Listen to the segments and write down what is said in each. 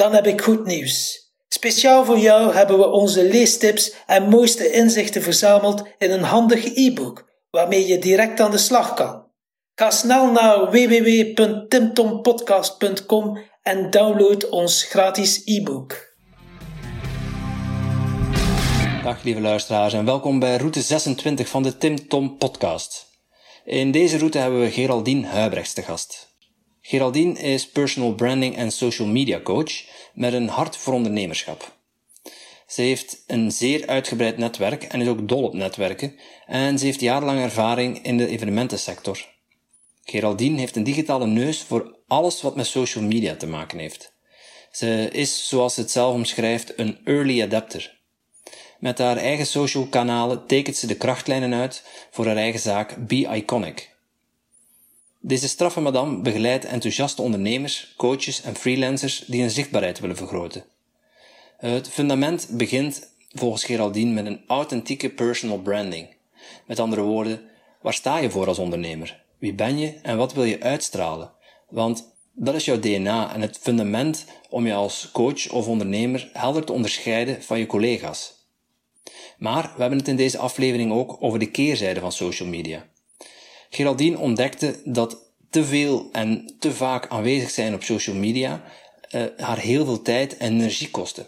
Dan heb ik goed nieuws. Speciaal voor jou hebben we onze leestips en mooiste inzichten verzameld in een handig e-book waarmee je direct aan de slag kan. Ga snel naar www.timtompodcast.com en download ons gratis e-book. Dag lieve luisteraars en welkom bij route 26 van de Tim Tom Podcast. In deze route hebben we Geraldine Huibrechts te gast. Geraldine is personal branding en social media coach met een hart voor ondernemerschap. Ze heeft een zeer uitgebreid netwerk en is ook dol op netwerken en ze heeft jarenlang ervaring in de evenementensector. Geraldine heeft een digitale neus voor alles wat met social media te maken heeft. Ze is, zoals ze het zelf omschrijft, een early adapter. Met haar eigen social kanalen tekent ze de krachtlijnen uit voor haar eigen zaak Be Iconic. Deze straffe madame begeleidt enthousiaste ondernemers, coaches en freelancers die hun zichtbaarheid willen vergroten. Het fundament begint volgens Geraldine met een authentieke personal branding. Met andere woorden, waar sta je voor als ondernemer? Wie ben je en wat wil je uitstralen? Want dat is jouw DNA en het fundament om je als coach of ondernemer helder te onderscheiden van je collega's. Maar we hebben het in deze aflevering ook over de keerzijde van social media. Geraldine ontdekte dat te veel en te vaak aanwezig zijn op social media uh, haar heel veel tijd en energie kostte.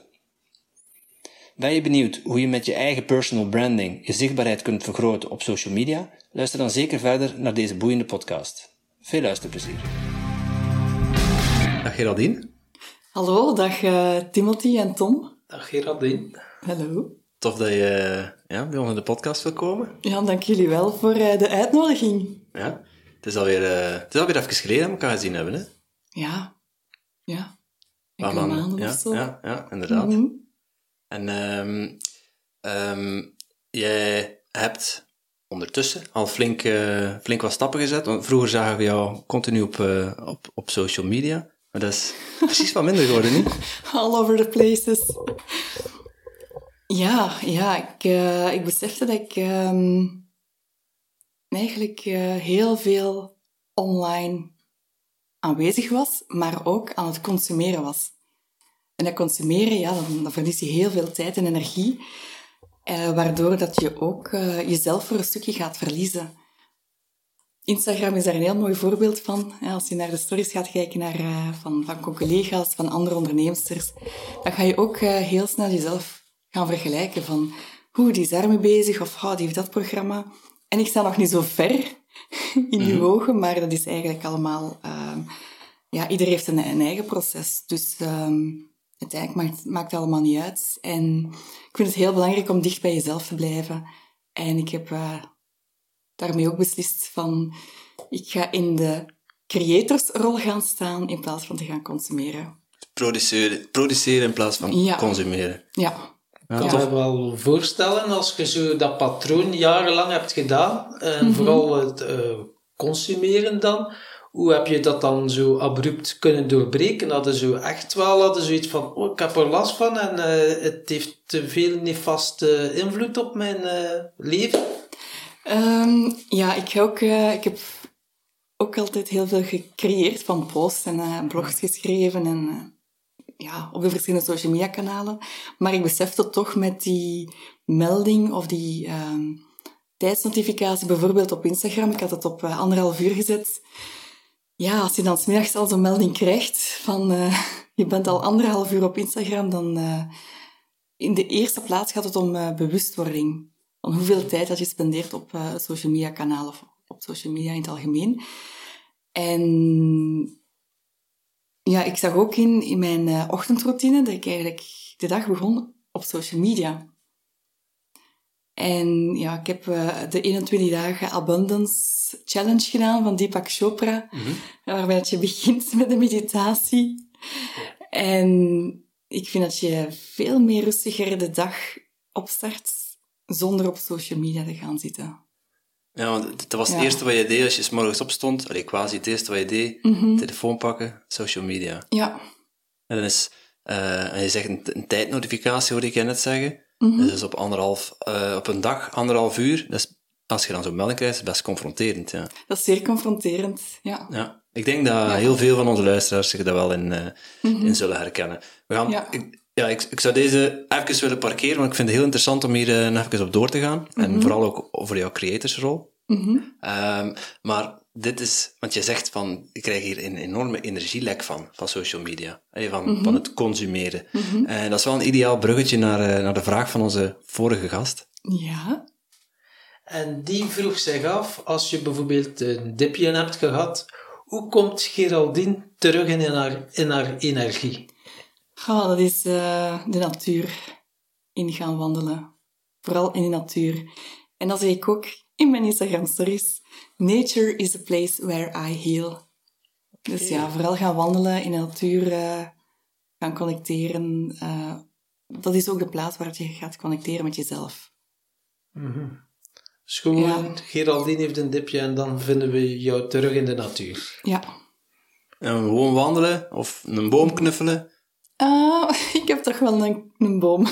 Ben je benieuwd hoe je met je eigen personal branding je zichtbaarheid kunt vergroten op social media? Luister dan zeker verder naar deze boeiende podcast. Veel luisterplezier. Dag Geraldine. Hallo, dag uh, Timothy en Tom. Dag Geraldine. Hallo. Tof dat je ja, bij ons in de podcast wil komen. Ja, dank jullie wel voor uh, de uitnodiging. Ja, het is alweer, uh, het is alweer even geleden dat we elkaar gezien hebben, hè? Ja, ja. Man, maanden ja, of zo. Ja, ja inderdaad. Mm -hmm. En um, um, jij hebt ondertussen al flink, uh, flink wat stappen gezet. Want vroeger zagen we jou continu op, uh, op, op social media. Maar dat is precies wat minder geworden, niet? All over the places. Ja, ja ik, uh, ik besefte dat ik um, eigenlijk heel veel online aanwezig was, maar ook aan het consumeren was. En dat consumeren, ja, dan, verlies je heel veel tijd en energie, eh, waardoor dat je ook jezelf voor een stukje gaat verliezen. Instagram is daar een heel mooi voorbeeld van. Als je naar de stories gaat kijken naar, van, van collega's, van andere onderneemsters, dan ga je ook heel snel jezelf gaan vergelijken van hoe die is daarmee bezig of oh, die heeft dat programma. En ik sta nog niet zo ver in uw mm ogen, maar dat is eigenlijk allemaal... ja, ieder heeft een, een eigen proces. Dus... Um, uiteindelijk maakt, maakt het allemaal niet uit. En ik vind het heel belangrijk om dicht bij jezelf te blijven. En ik heb uh, daarmee ook beslist van, ik ga in de creatorsrol gaan staan in plaats van te gaan consumeren. Produceren, produceren in plaats van ja. consumeren. Ja. Ik kan me wel voorstellen, als je zo dat patroon jarenlang hebt gedaan, en Mhm. vooral het uh, consumeren dan, hoe heb je dat dan zo abrupt kunnen doorbreken? Hadden zo echt wel hadden zoiets van, oh, ik heb er last van en uh, het heeft te veel nefaste invloed op mijn uh, leven? Um, ja, ik, ook, ik heb ook altijd heel veel gecreëerd van posts en blogs geschreven en ja, op de verschillende social media kanalen. Maar ik besefte toch met die melding of die um, tijdsnotificatie, bijvoorbeeld op Instagram, ik had het op uh, anderhalf uur gezet. Ja, als je dan smiddags al zo'n melding krijgt van uh, je bent al anderhalf uur op Instagram, dan uh, in de eerste plaats gaat het om bewustwording. Van hoeveel tijd dat je spendeert op social media kanalen of op social media in het algemeen. En ja, ik zag ook in, in mijn uh, ochtendroutine dat ik eigenlijk de dag begon op social media. En ja, ik heb uh, de 21 dagen Abundance Challenge gedaan van Deepak Chopra, Mhm. waarbij je begint met de meditatie. En ik vind dat je veel meer rustiger de dag opstart zonder op social media te gaan zitten. Ja, want dat was het Ja. eerste wat je deed als je 's morgens opstond. Allee, quasi het eerste wat je deed. Mhm. Telefoon pakken, social media. Ja. En dan is, eh, en je zegt een, een tijdnotificatie, hoorde ik je net zeggen. Mhm. Dus dat is op, anderhalf, eh, op een dag, anderhalf uur. Dat is, als je dan zo'n melding krijgt, is best confronterend, ja. Dat is zeer confronterend. Ja. ja. Ik denk dat heel veel van onze luisteraars zich daar wel in, eh, in zullen herkennen. We gaan, Mhm. Ja. ik, ja, ik, ik zou deze even willen parkeren, want ik vind het heel interessant om hier eh, nog even op door te gaan. En vooral ook over jouw creatorsrol. Mhm. Ehm, maar dit is, want je zegt van, ik krijg hier een enorme energielek van, van social media. Van, Mhm. van het consumeren. En dat is wel een ideaal bruggetje naar, eh, naar de vraag van onze vorige gast. Ja. En die vroeg zich af, als je bijvoorbeeld een dipje hebt gehad, hoe komt Geraldine terug in haar, in haar energie? Oh, dat is eh, de natuur in gaan wandelen. Vooral in de natuur. En dat zeg ik ook in mijn Instagram stories. Nature is the place where I heal. Dus ja, vooral gaan wandelen in de natuur, eh, gaan connecteren. eh, dat is ook de plaats waar je gaat connecteren met jezelf. Dus gewoon, Ja. Geraldine heeft een dipje en dan vinden we jou terug in de natuur. Ja. En gewoon wandelen, of een boom knuffelen. Ah, ik heb toch wel een, een boom.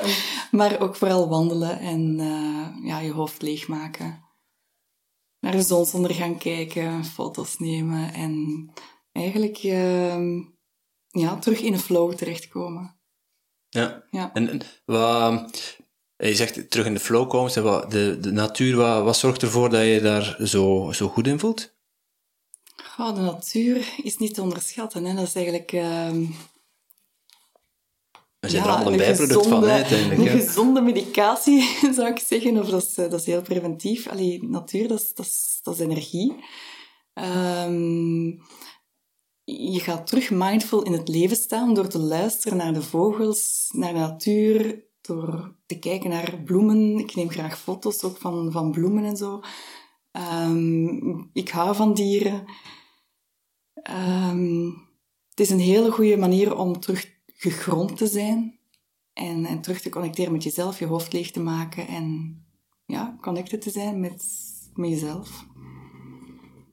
maar ook vooral wandelen en eh, ja, je hoofd leegmaken. Naar de zonsondergang kijken, foto's nemen en eigenlijk ehm, ja, terug in de flow terechtkomen. Ja. Ja. En, en wat, je zegt terug in de flow komen, zeg, wat, de, de natuur, wat, wat zorgt ervoor dat je daar zo, zo goed in voelt? De natuur is niet te onderschatten. Hè. Dat is eigenlijk ehm, We zijn ja, er allemaal een een bijproduct van, gezonde- hè, uiteindelijk. Een gezonde medicatie, zou ik zeggen. Of dat is, eh, dat is heel preventief. Allee, natuur, dat is, dat is, dat is energie. Ehm, je gaat terug mindful in het leven staan door te luisteren naar de vogels, naar de natuur, door te kijken naar bloemen. Ik neem graag foto's ook van, van bloemen en zo. Ehm, ik hou van dieren. Ehm, het is een hele goede manier om terug gegrond te zijn en, en terug te connecteren met jezelf, je hoofd leeg te maken en ja, connected te zijn met, met jezelf.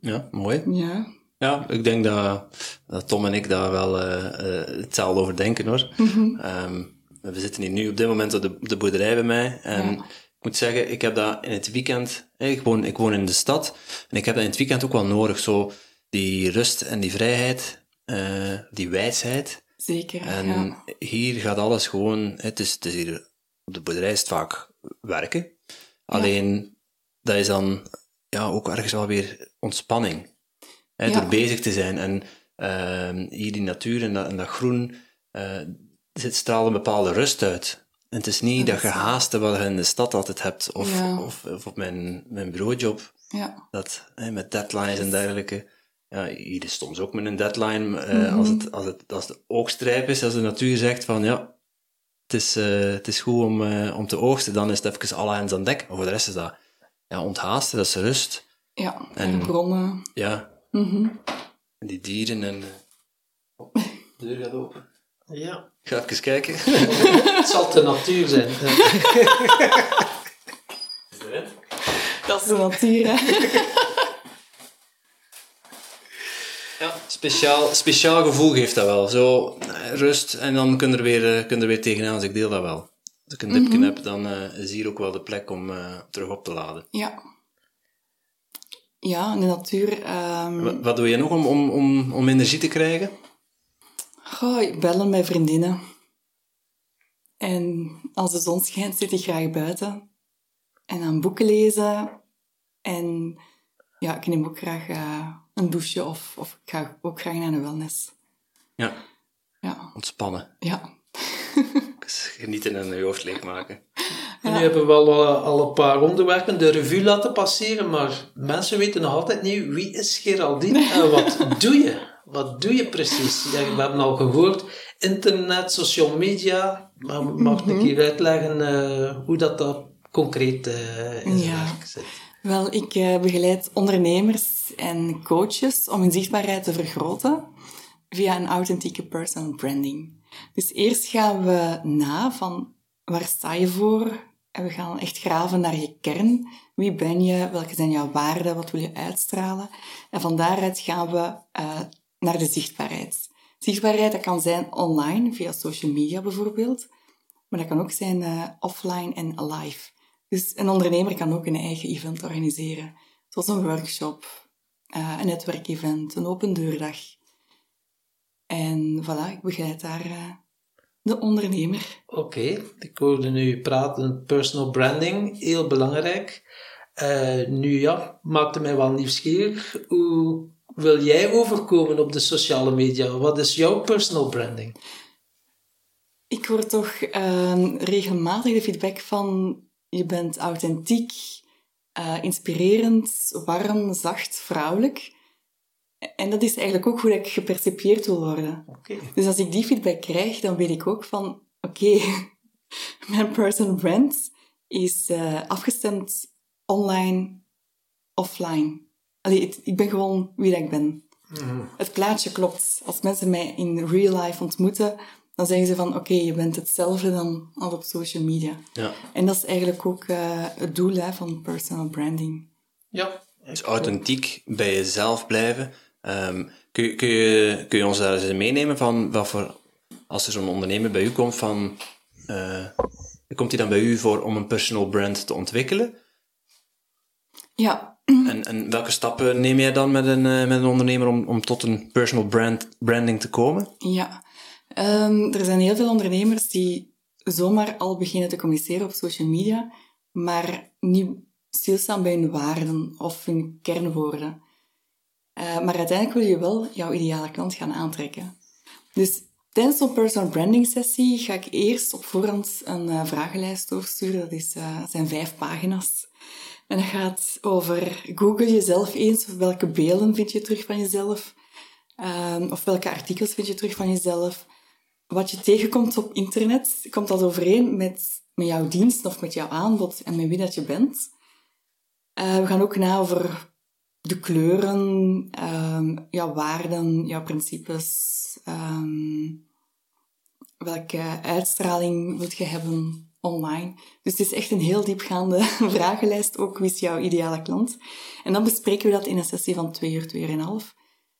Ja, mooi. Ja. Ja, ik denk dat, dat Tom en ik daar wel eh, eh, hetzelfde over denken, hoor. Ehm, we zitten hier nu op dit moment op de, op de boerderij bij mij. En Ja. ik moet zeggen, ik heb dat in het weekend... hè, Ik woon, ik woon in de stad. En ik heb dat in het weekend ook wel nodig. Zo die rust en die vrijheid, eh, die wijsheid. Zeker. En ja. hier gaat alles gewoon... Het is, het is hier, op de boerderij is het vaak werken. Alleen, dat is dan ja, ook ergens wel weer ontspanning. Hè. Door bezig te zijn. En ehm, hier die natuur en dat, en dat groen eh zit straalt een bepaalde rust uit. En het is niet dat, gehaaste wat je in de stad altijd hebt. Of, Ja. of, of op mijn, mijn bureaujob. ja. Dat, hè, met deadlines en dergelijke. Ja, hier is soms ook met een deadline. eh, als, het, als, het, als de oogstrijp is, als de natuur zegt van ja, het is, eh, het is goed om, eh, om te oogsten, dan is het even alle hands aan dek. Maar voor de rest is dat ja, onthaasten, dat is rust. ja. En- En de bronnen. Ja, Mhm. en die dieren en... oh, de deur gaat open. Ja, Ik ga even kijken. het zal de natuur zijn. Dat is de natuur, hè. Ja, speciaal, speciaal gevoel geeft dat wel. Zo, eh, rust en dan kun je er weer, eh, kun je er weer tegenaan. Dus ik deel dat wel. Als ik een dipje heb, dan eh, is hier ook wel de plek om eh, terug op te laden. Ja. Ja, de natuur. ehm, Wat, wat doe je nog om, om, om, om energie te krijgen? Goh, ik bellen met vriendinnen. En als de zon schijnt, zit ik graag buiten. En dan boeken lezen. En ja, ik neem ook graag eh, een douche of, of ik ga ook graag naar de wellness. Ja, Ja, ontspannen. ja. Dus genieten en je hoofd leegmaken. Nu hebben we al, eh, al een paar onderwerpen de revue laten passeren, maar mensen weten nog altijd niet wie is Geraldine en wat doe je? Wat doe je precies? Ja, we hebben al gehoord, internet, social media, maar mag ik hier uitleggen eh, hoe dat, dat concreet eh in zijn Ja. werk zit? Wel, ik eh, begeleid ondernemers en coaches om hun zichtbaarheid te vergroten via een authentieke personal branding. Dus eerst gaan we na van waar sta je voor? En we gaan echt graven naar je kern. Wie ben je? Welke zijn jouw waarden? Wat wil je uitstralen? En van daaruit gaan we uh, naar de zichtbaarheid. Zichtbaarheid dat kan zijn online, via social media bijvoorbeeld. Maar dat kan ook zijn uh, offline en live. Dus een ondernemer kan ook een eigen event organiseren. Zoals een workshop, uh, een netwerkevent, een open deurdag. En voilà, ik begeleid daar uh, de ondernemer. Oké, okay. ik hoorde nu praten personal branding, heel belangrijk. Uh, nu ja, maakte mij wel nieuwsgierig. Hoe wil jij overkomen op de sociale media? Wat is jouw personal branding? Ik hoor toch uh, regelmatig de feedback van je bent authentiek, uh, inspirerend, warm, zacht, vrouwelijk. En dat is eigenlijk ook hoe ik gepercipieerd wil worden. Okay. Dus als ik die feedback krijg, dan weet ik ook van, oké, okay, mijn personal brand is uh, afgestemd online, offline. Allee, het, ik ben gewoon wie dat ik ben. Mm. Het plaatje klopt. Als mensen mij in real life ontmoeten, dan zeggen ze van oké, okay, je bent hetzelfde dan als op social media. Ja. En dat is eigenlijk ook uh, het doel hè, van personal branding. Ja. Dus authentiek bij jezelf blijven. Um, kun, je, kun, je, kun je ons daar eens meenemen van wat voor, als er zo'n ondernemer bij u komt, van, uh, komt hij dan bij u voor om een personal brand te ontwikkelen? Ja. En, en welke stappen neem jij dan met een, uh, met een ondernemer om, om tot een personal brand, branding te komen? Ja, Um, er zijn heel veel ondernemers die zomaar al beginnen te communiceren op social media, maar niet stilstaan bij hun waarden of hun kernwoorden. Uh, maar uiteindelijk wil je wel jouw ideale klant gaan aantrekken. Dus tijdens zo'n personal branding sessie ga ik eerst op voorhand een uh, vragenlijst doorsturen. Dat is, uh, zijn vijf pagina's. En dat gaat over Google jezelf eens. Welke beelden vind je terug van jezelf? Um, of welke artikels vind je terug van jezelf? Wat je tegenkomt op internet, komt dat overeen met, met jouw dienst of met jouw aanbod en met wie dat je bent. Uh, we gaan ook na over de kleuren, um, jouw waarden, jouw principes. Um, welke uitstraling wil je hebben online? Dus het is echt een heel diepgaande vragenlijst. Ook wie is jouw ideale klant? En dan bespreken we dat in een sessie van twee uur, twee uur en een half.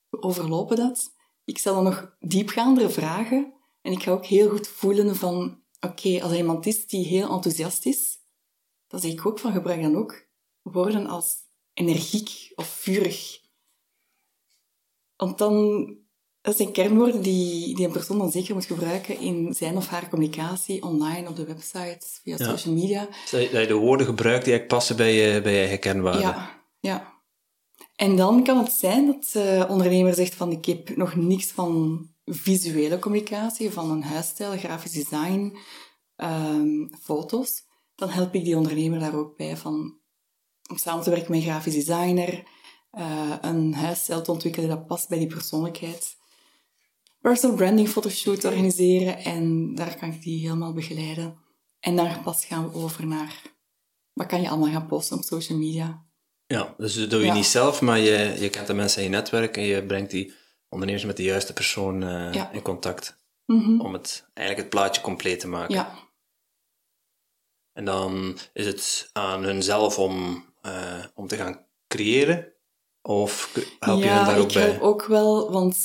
We overlopen dat. Ik stel dan nog diepgaandere vragen en ik ga ook heel goed voelen van, oké, als er iemand is die heel enthousiast is, dan zeg ik ook van, gebruik dan ook woorden als energiek of vurig. Want dan, dat zijn kernwoorden die, die een persoon dan zeker moet gebruiken in zijn of haar communicatie, online, op de website, via social media. Dat je de woorden gebruikt die eigenlijk passen bij je, bij je eigen kernwaarden. Ja, ja. En dan kan het zijn dat de ondernemer zegt van, ik heb nog niks van visuele communicatie, van een huisstijl, grafisch design, um, foto's, dan help ik die ondernemer daar ook bij van, om samen te werken met een grafisch designer, uh, een huisstijl te ontwikkelen dat past bij die persoonlijkheid. Personal branding fotoshoot organiseren en daar kan ik die helemaal begeleiden. En dan pas gaan we over naar wat kan je allemaal gaan posten op social media. Ja, dus dat doe je niet zelf, maar je, je kent de mensen in je netwerk en je brengt die ondernemers met de juiste persoon uh, in contact. Mm-hmm. Om het, eigenlijk het plaatje compleet te maken. Ja. En dan is het aan hunzelf om, uh, om te gaan creëren? Of help je hen daar ook bij? Ja, ik help ook wel, want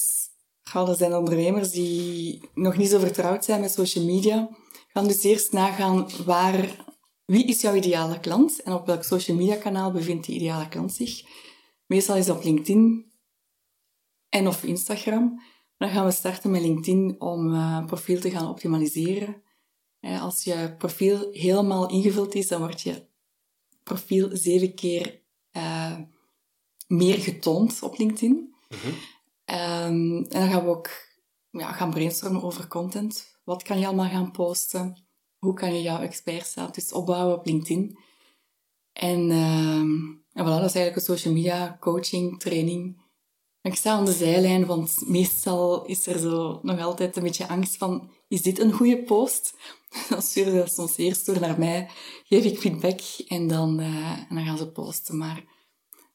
er zijn ondernemers die nog niet zo vertrouwd zijn met social media. Gaan dus eerst nagaan waar, wie is jouw ideale klant en op welk social media kanaal bevindt die ideale klant zich. Meestal is dat op LinkedIn, en of Instagram. Dan gaan we starten met LinkedIn om uh, profiel te gaan optimaliseren. Uh, als je profiel helemaal ingevuld is, dan wordt je profiel zeven keer uh, meer getoond op LinkedIn. Mm -hmm. um, en dan gaan we ook ja, gaan brainstormen over content. Wat kan je allemaal gaan posten? Hoe kan je jouw expertstatus opbouwen op LinkedIn? En, um, en voilà, dat is eigenlijk een social media coaching, training ik sta aan de zijlijn, want meestal is er zo nog altijd een beetje angst van, is dit een goede post? Dan sturen ze soms eerst door naar mij, geef ik feedback en dan, uh, en dan gaan ze posten. Maar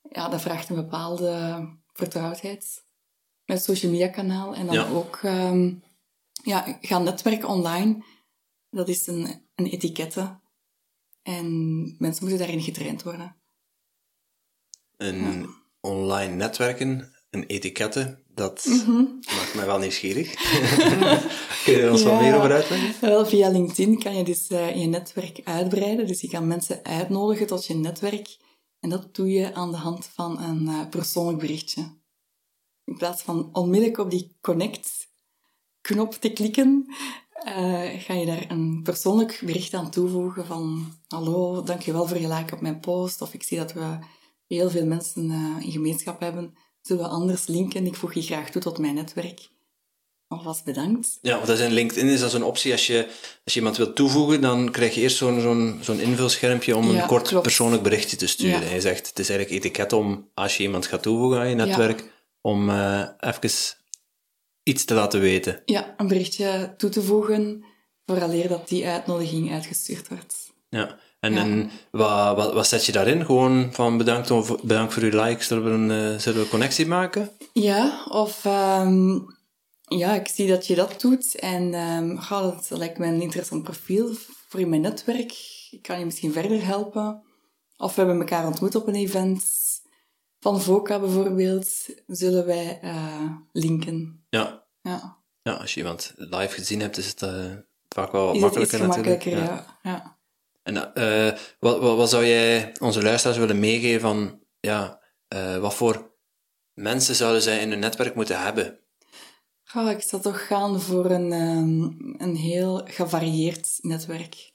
ja, dat vraagt een bepaalde vertrouwdheid. met social media kanaal. En dan Ja. ook ehm, ja, gaan netwerken online. Dat is een, een etikette. En mensen moeten daarin getraind worden. Een online netwerken, een etikette, dat Mhm. maakt mij wel nieuwsgierig. Kun je er ons wat meer over uitleggen? Wel, via LinkedIn kan je dus eh, je netwerk uitbreiden. Dus je kan mensen uitnodigen tot je netwerk. En dat doe je aan de hand van een eh, persoonlijk berichtje. In plaats van onmiddellijk op die connect-knop te klikken, eh, ga je daar een persoonlijk bericht aan toevoegen van hallo, dankjewel voor je like op mijn post. Of ik zie dat we heel veel mensen in gemeenschap hebben. Zullen we anders linken? Ik voeg je graag toe tot mijn netwerk. Alvast bedankt. Ja, dat is in LinkedIn is dat zo'n optie. Als je, als je iemand wilt toevoegen, dan krijg je eerst zo'n zo'n zo'n invulschermpje om Ja, een kort klopt. persoonlijk berichtje te sturen. Ja. Je zegt, het is eigenlijk etiket om, als je iemand gaat toevoegen aan je netwerk, om eh even iets te laten weten. Ja, een berichtje toe te voegen vooraleer dat die uitnodiging uitgestuurd wordt. Ja. En, Ja. en wat, wat, wat zet je daarin? Gewoon van bedankt, of, bedankt voor uw likes, zullen we een, eh, zullen we connectie maken? Ja, of ehm, ja, ik zie dat je dat doet en ehm ga, dat lijkt me een interessant profiel voor in mijn netwerk. Ik kan je misschien verder helpen. Of we hebben elkaar ontmoet op een event van VOCA bijvoorbeeld. Zullen wij eh, linken? Ja. Ja, ja, als je iemand live gezien hebt, is het eh, vaak wel is het iets makkelijker natuurlijk. gemakkelijker? Ja. ja. En eh, wat, wat, wat zou jij onze luisteraars willen meegeven van, ja, eh, wat voor mensen zouden zij in hun netwerk moeten hebben? Ik zou toch gaan voor een, ehm, een heel gevarieerd netwerk.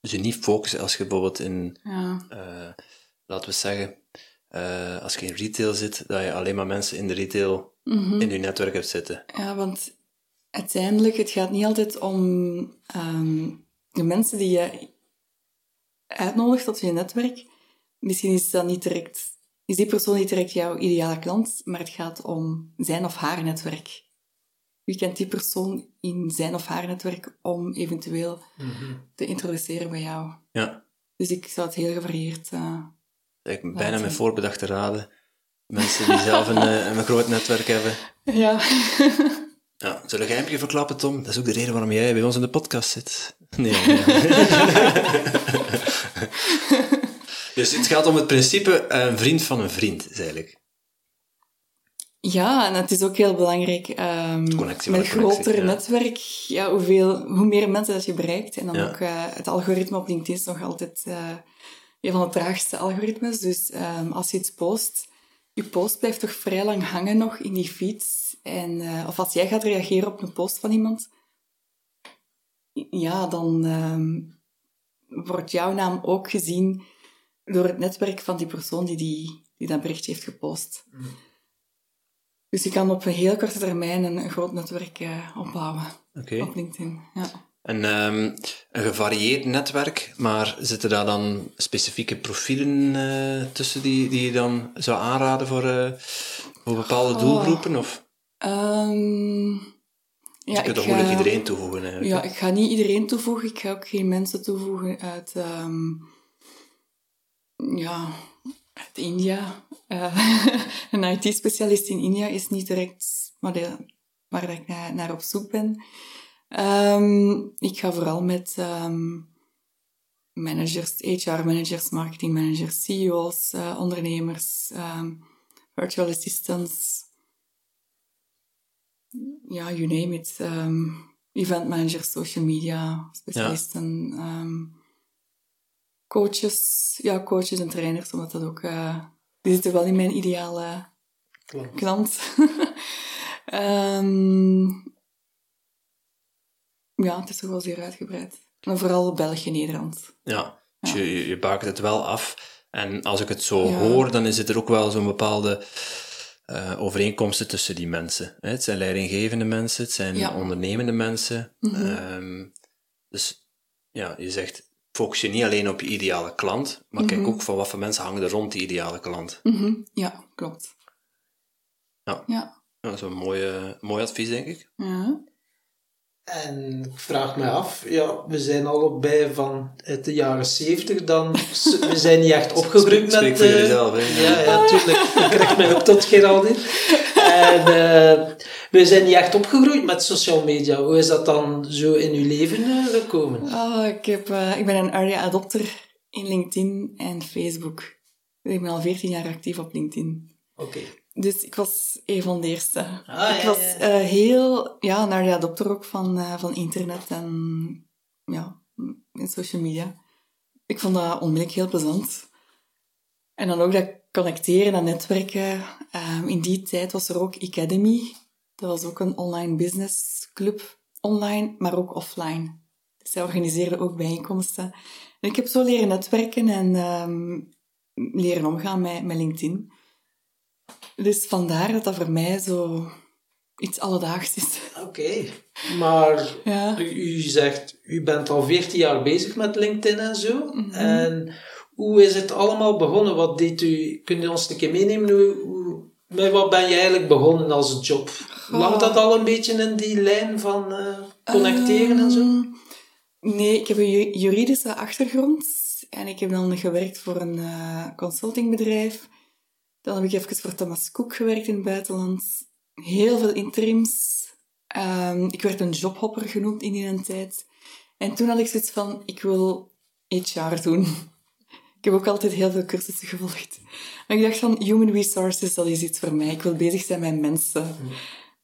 Dus je niet focussen als je bijvoorbeeld in, Ja, eh, laten we zeggen, als je in retail zit, dat je alleen maar mensen in de retail Mhm. in je netwerk hebt zitten. ja want uiteindelijk, het gaat niet altijd om ehm, de mensen die je uitnodigt tot je netwerk. Misschien is dat niet direct, is die persoon niet direct jouw ideale klant, maar het gaat om zijn of haar netwerk. Wie kent die persoon in zijn of haar netwerk om eventueel te introduceren bij jou? Ja, Dus ik zou het heel gevarieerd... eh, eigenlijk bijna Laten. met voorbedachte raden. Mensen die zelf een, eh, een groot netwerk hebben. ja. Ja, zullen we een geheimpje verklappen, Tom? Dat is ook de reden waarom jij bij ons in de podcast zit. Nee. nee. dus het gaat om het principe een vriend van een vriend, is eigenlijk. Ja, en het is ook heel belangrijk ehm, Connectie met een groter ja. netwerk, ja, hoeveel, hoe meer mensen dat je bereikt. En dan Ja. ook eh, het algoritme op LinkedIn is nog altijd eh, een van de traagste algoritmes. Dus ehm, als je iets post, je post blijft toch vrij lang hangen nog in die feeds. En, eh, of als jij gaat reageren op een post van iemand, ja, dan ehm, wordt jouw naam ook gezien door het netwerk van die persoon die, die, die dat berichtje heeft gepost. Dus je kan op een heel korte termijn een, een groot netwerk eh, opbouwen op LinkedIn. Ja. En ehm, een gevarieerd netwerk, maar zitten daar dan specifieke profielen eh, tussen die, die je dan zou aanraden voor, eh, voor bepaalde Oh. doelgroepen? Of Ehm, ja, je kunt toch moeilijk iedereen toevoegen eigenlijk? Ja, ik ga niet iedereen toevoegen. Ik ga ook geen mensen toevoegen uit, ehm, ja, uit India. Eh, een IT-specialist in India is niet direct waar, de- waar ik naar, naar op zoek ben. Ehm, ik ga vooral met ehm, managers, HR-managers, marketingmanagers, CEO's, eh, ondernemers, virtual assistants, ja, you name it. ehm, event managers, social media specialisten, ehm, coaches, ja, coaches en trainers, omdat dat ook, eh, die zitten wel in mijn ideale Klopt. klant. Ehm, ja, het is toch wel zeer uitgebreid. Maar vooral België, Nederland. Ja, je, je, bakent het wel af. En als ik het zo Ja. hoor, dan is het er ook wel zo'n bepaalde eh, overeenkomsten tussen die mensen. Hè? Het zijn leidinggevende mensen, het zijn Ja. ondernemende mensen. Mhm. Ehm, dus ja, je zegt, focus je niet alleen op je ideale klant, maar kijk Mhm. ook van wat voor mensen hangen er rond die ideale klant. Mhm, Ja, klopt. Ja. Ja. Ja, dat is een mooie, mooi advies, denk ik. ja. En ik vraag me af, ja, we zijn allebei van uit de jaren zeventig, dan we zijn niet echt opgegroeid Spreek met... voor eh, jullie zelf, hè. Ja, ja, tuurlijk. Ik krijg mij ook tot Geraldine. En uh, we zijn niet echt opgegroeid met social media. Hoe is dat dan zo in uw leven uh, gekomen? Oh, ik, heb, uh, ik ben een early adopter in LinkedIn en Facebook. Ik ben al 14 jaar actief op LinkedIn. Oké. Okay. Dus ik was een van de eerste. Ah, ik was ja. heel ja, een early adopter ook van, van internet en ja, in social media. Ik vond dat onmiddellijk heel plezant. En dan ook dat connecteren en netwerken. Um, in die tijd was er ook Academy. Dat was ook een online businessclub. Online, maar ook offline. Dus zij organiseerden ook bijeenkomsten. En ik heb zo leren netwerken en um, leren omgaan met, met LinkedIn. Dus vandaar dat dat voor mij zo iets alledaags is. Oké, okay. maar ja. u, u, zegt, u bent al 14 jaar bezig met LinkedIn en zo. Mm -hmm. En hoe is het allemaal begonnen? Wat deed u? Kun je ons een keer meenemen? Hoe, hoe, met wat ben je eigenlijk begonnen als job? Oh. Lag dat al een beetje in die lijn van uh, connecteren en zo? Ehm, Nee, ik heb een juridische achtergrond. En ik heb dan gewerkt voor een uh, consultingbedrijf. Dan heb ik even voor Thomas Cook gewerkt in het buitenland. Heel veel interims. Um, ik werd een jobhopper genoemd in die tijd. En toen had ik zoiets van, ik wil HR doen. Ik heb ook altijd heel veel cursussen gevolgd. Maar ik dacht van, human resources, dat is iets voor mij. Ik wil bezig zijn met mensen. Mm.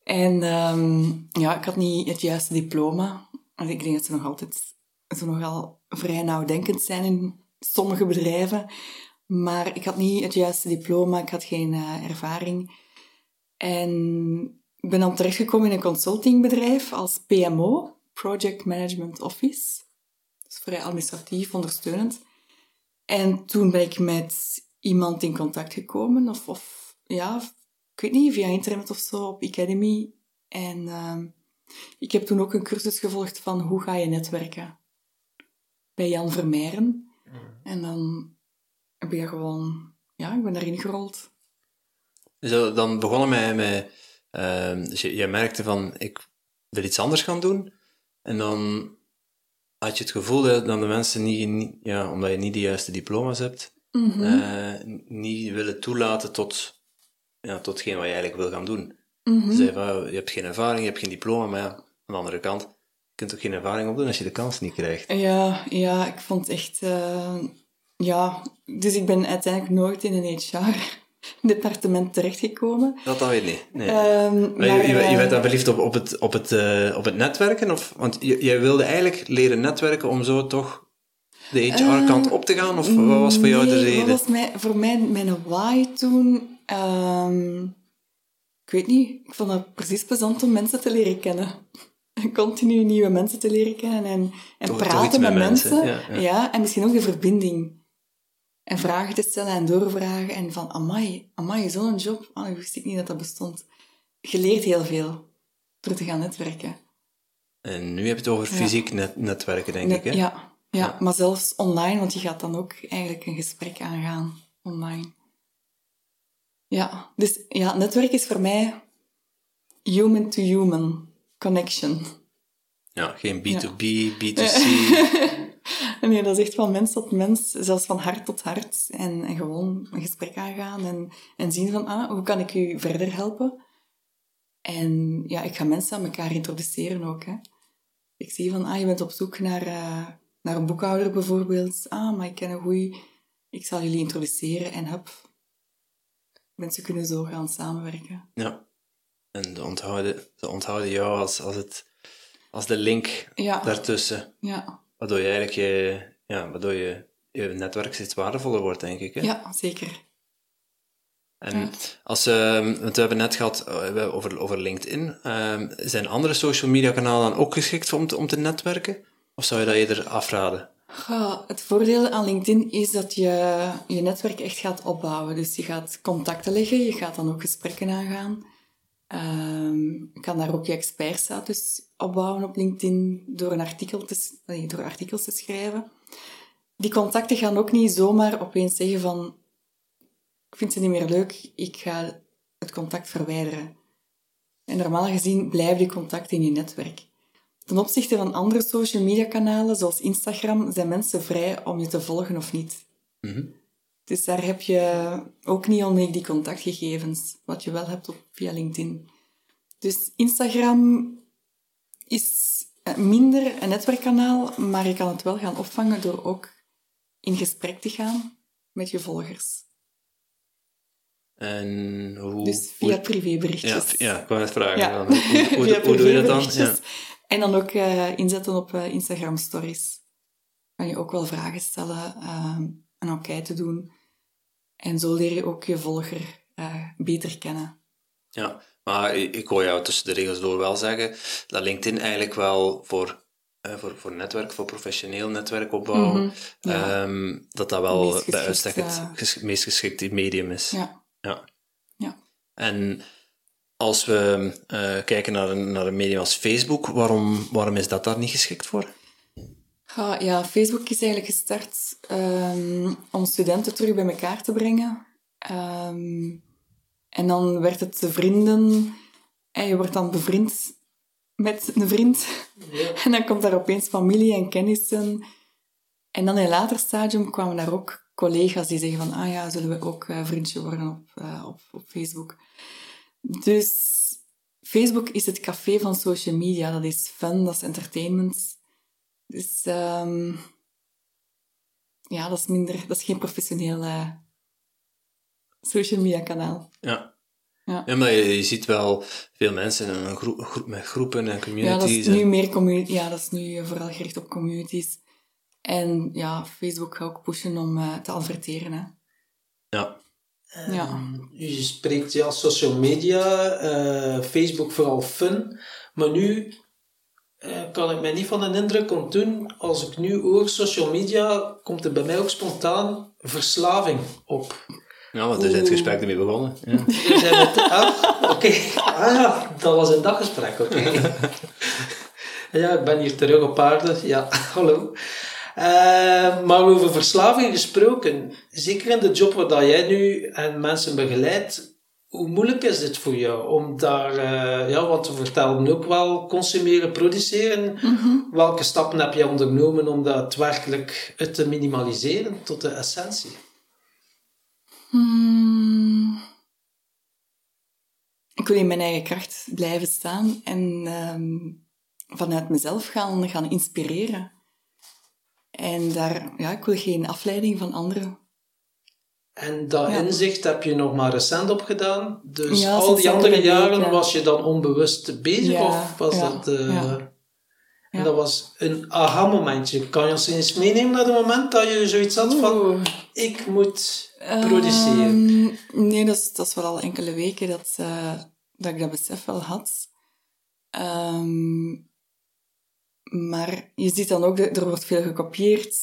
En um, ja, ik had niet het juiste diploma. Ik denk dat ze nog altijd zo nogal vrij nauwdenkend zijn in sommige bedrijven. Maar ik had niet het juiste diploma, ik had geen uh, ervaring. En ik ben dan terechtgekomen in een consultingbedrijf als PMO, Project Management Office. Dat is vrij administratief, ondersteunend. En toen ben ik met iemand in contact gekomen, of, of ja, ik weet niet, via internet of zo, op Academy. En uh, ik heb toen ook een cursus gevolgd van hoe ga je netwerken bij Jan Vermeijren. Mm. En dan heb ik gewoon, ja, ik ben daarin gerold. Dus dan begonnen met, met uh, dus je, je, merkte van, ik wil iets anders gaan doen. En dan had je het gevoel dat dan de mensen niet, niet ja, omdat je niet de juiste diploma's hebt, mm -hmm. uh, niet willen toelaten tot, ja, tot hetgeen wat je eigenlijk wil gaan doen. Mm -hmm. Dus van, je hebt geen ervaring, je hebt geen diploma, maar ja, aan de andere kant, je kunt ook geen ervaring opdoen als je de kans niet krijgt. Ja, ja ik vond echt... Uh, ja, dus ik ben uiteindelijk nooit in een HR-departement terechtgekomen. Dat dan weer niet, nee. Um, maar, je, je, je werd dan verliefd op, op, het, op, het, uh, op het netwerken? Of, want jij wilde eigenlijk leren netwerken om zo toch de HR-kant uh, op te gaan? Of wat was voor jou nee, de reden? Wat was mij, voor mij mijn why toen... Um, ik weet niet, ik vond het precies plezant om mensen te leren kennen. Continu nieuwe mensen te leren kennen en, en Toch- praten toch met, met mensen. mensen, ja, ja. en misschien ook de verbinding. En vragen te stellen en doorvragen. En van, amai, amai, zo'n job. Oh, ik wist ik niet dat dat bestond. Je leert heel veel door te gaan netwerken. En nu heb je het over Ja. fysiek net, netwerken, denk Net- ik, hè? ja, ja, Ja. maar zelfs online, want je gaat dan ook eigenlijk een gesprek aangaan online. Ja, dus ja, netwerk is voor mij human-to-human connection. Ja, geen B2B, B2C. nee, dat is echt van mens tot mens, zelfs van hart tot hart. En, en gewoon een gesprek aangaan en, en zien van, ah, hoe kan ik u verder helpen? En ja, ik ga mensen aan elkaar introduceren ook. Hè. Ik zie van, ah, je bent op zoek naar, eh, naar een boekhouder bijvoorbeeld. Ah, maar ik ken een goeie. Ik zal jullie introduceren en hup. Mensen kunnen zo gaan samenwerken. Ja. En ze onthouden, ze onthouden jou als, als, het, als de link Ja, daartussen. ja, Waardoor je eigenlijk je, ja, waardoor je, je netwerk steeds waardevoller wordt, denk ik. Hè? ja zeker. En Ja. als, ehm, want we hebben net gehad eh, over, over LinkedIn. Ehm, zijn andere social media kanalen dan ook geschikt om te, om te netwerken? Of zou je dat eerder afraden? Goh, het voordeel aan LinkedIn is dat je je netwerk echt gaat opbouwen. Dus je gaat contacten leggen, je gaat dan ook gesprekken aangaan. Ehm, je kan daar ook je expertstatus opbouwen op LinkedIn door, een artikel te, nee, door artikels te schrijven. Die contacten gaan ook niet zomaar opeens zeggen van ik vind ze niet meer leuk, ik ga het contact verwijderen. En normaal gezien blijven die contacten in je netwerk. Ten opzichte van andere social media kanalen, zoals Instagram, zijn mensen vrij om je te volgen of niet. Mhm. Dus daar heb je ook niet onmiddellijk die contactgegevens, wat je wel hebt op, via LinkedIn. Dus Instagram is minder een netwerkkanaal, maar je kan het wel gaan opvangen door ook in gesprek te gaan met je volgers. En hoe... Dus via privéberichtjes. Ja, ja, ik wou net vragen. Ja. Hoe, hoe, Via hoe doe je dat dan? Ja. En dan ook eh, inzetten op eh, Instagram stories. Kan je ook wel vragen stellen eh, en enquête doen. En zo leer je ook je volger eh, beter kennen. Ja, maar ik hoor jou tussen de regels door wel zeggen dat LinkedIn eigenlijk wel voor, eh, voor, voor netwerk, voor professioneel netwerkopbouw, Mhm, ja. ehm, dat dat wel bij uitstek het eh, ges- meest geschikte medium is. Ja. Ja. Ja. En als we eh, kijken naar een, naar een medium als Facebook, waarom, waarom is dat daar niet geschikt voor? Ja, Facebook is eigenlijk gestart ehm, om studenten terug bij elkaar te brengen. Ehm, en dan werd het de vrienden. En je wordt dan bevriend met een vriend. En dan komt daar opeens familie en kennissen. En dan in een later stadium kwamen daar ook collega's die zeggen van, ah ja, zullen we ook eh, vriendje worden op, eh, op, op Facebook. Dus Facebook is het café van social media. Dat is fun, dat is entertainment. Dus ehm, ja, dat is minder, dat is geen professioneel social media kanaal. Ja. Ja. Ja, maar je, je ziet wel veel mensen in een groep, groep met groepen en Ja, communities. dat is en- nu meer community. Ja, dat is nu vooral gericht op communities. En ja, Facebook gaat ook pushen om eh, te adverteren. Hè. ja. Ja. U spreekt ja, social media, eh, Facebook vooral fun. Maar nu kan ik mij niet van een indruk ontdoen. Als ik nu hoor social media, komt er bij mij ook spontaan verslaving op. ja, want er is het gesprek ermee begonnen. Ja. We zijn met, ah, oké. Ah ja, dat was een daggesprek, oké. ja, ik ben hier terug op aarde. Ja, hallo. Eh, maar over verslaving gesproken, zeker in de job waar jij nu en mensen begeleidt, hoe moeilijk is dit voor jou om daar, eh, ja, want we vertelden ook wel consumeren, produceren. Welke stappen heb je ondernomen om dat werkelijk te minimaliseren tot de essentie? Hmm. Ik wil in mijn eigen kracht blijven staan en ehm, vanuit mezelf gaan, gaan inspireren. En daar, ja, ik wil geen afleiding van anderen. En dat Ja. inzicht heb je nog maar recent opgedaan. Dus Ja, al die andere jaren was je dan onbewust bezig? Of was dat... eh. En dat was een aha-momentje. Kan je ons eens meenemen naar het moment dat je zoiets had van... Oeh. Ik moet produceren. Ehm, nee, dat is, dat is wel al enkele weken dat, eh, dat ik dat besef wel had. Ehm, maar je ziet dan ook, dat er wordt veel gekopieerd.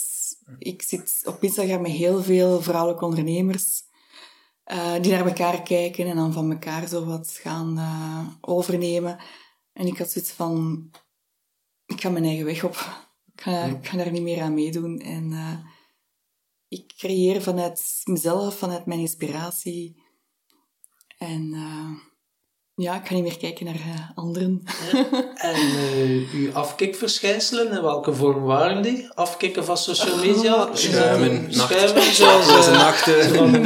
Ik zit op Instagram met heel veel vrouwelijke ondernemers eh, die naar elkaar kijken en dan van elkaar zo wat gaan eh, overnemen. En ik had zoiets van, ik ga mijn eigen weg op. Ik ga, ik ga daar niet meer aan meedoen. En eh, ik creëer vanuit mezelf, vanuit mijn inspiratie. En ja, ik ga niet meer kijken naar eh, anderen. En eh, uw afkikverschijnselen, in welke vorm waren die? Afkikken van social media? Oh, Schuimen, Schuimen, zoals... Eh, nachten.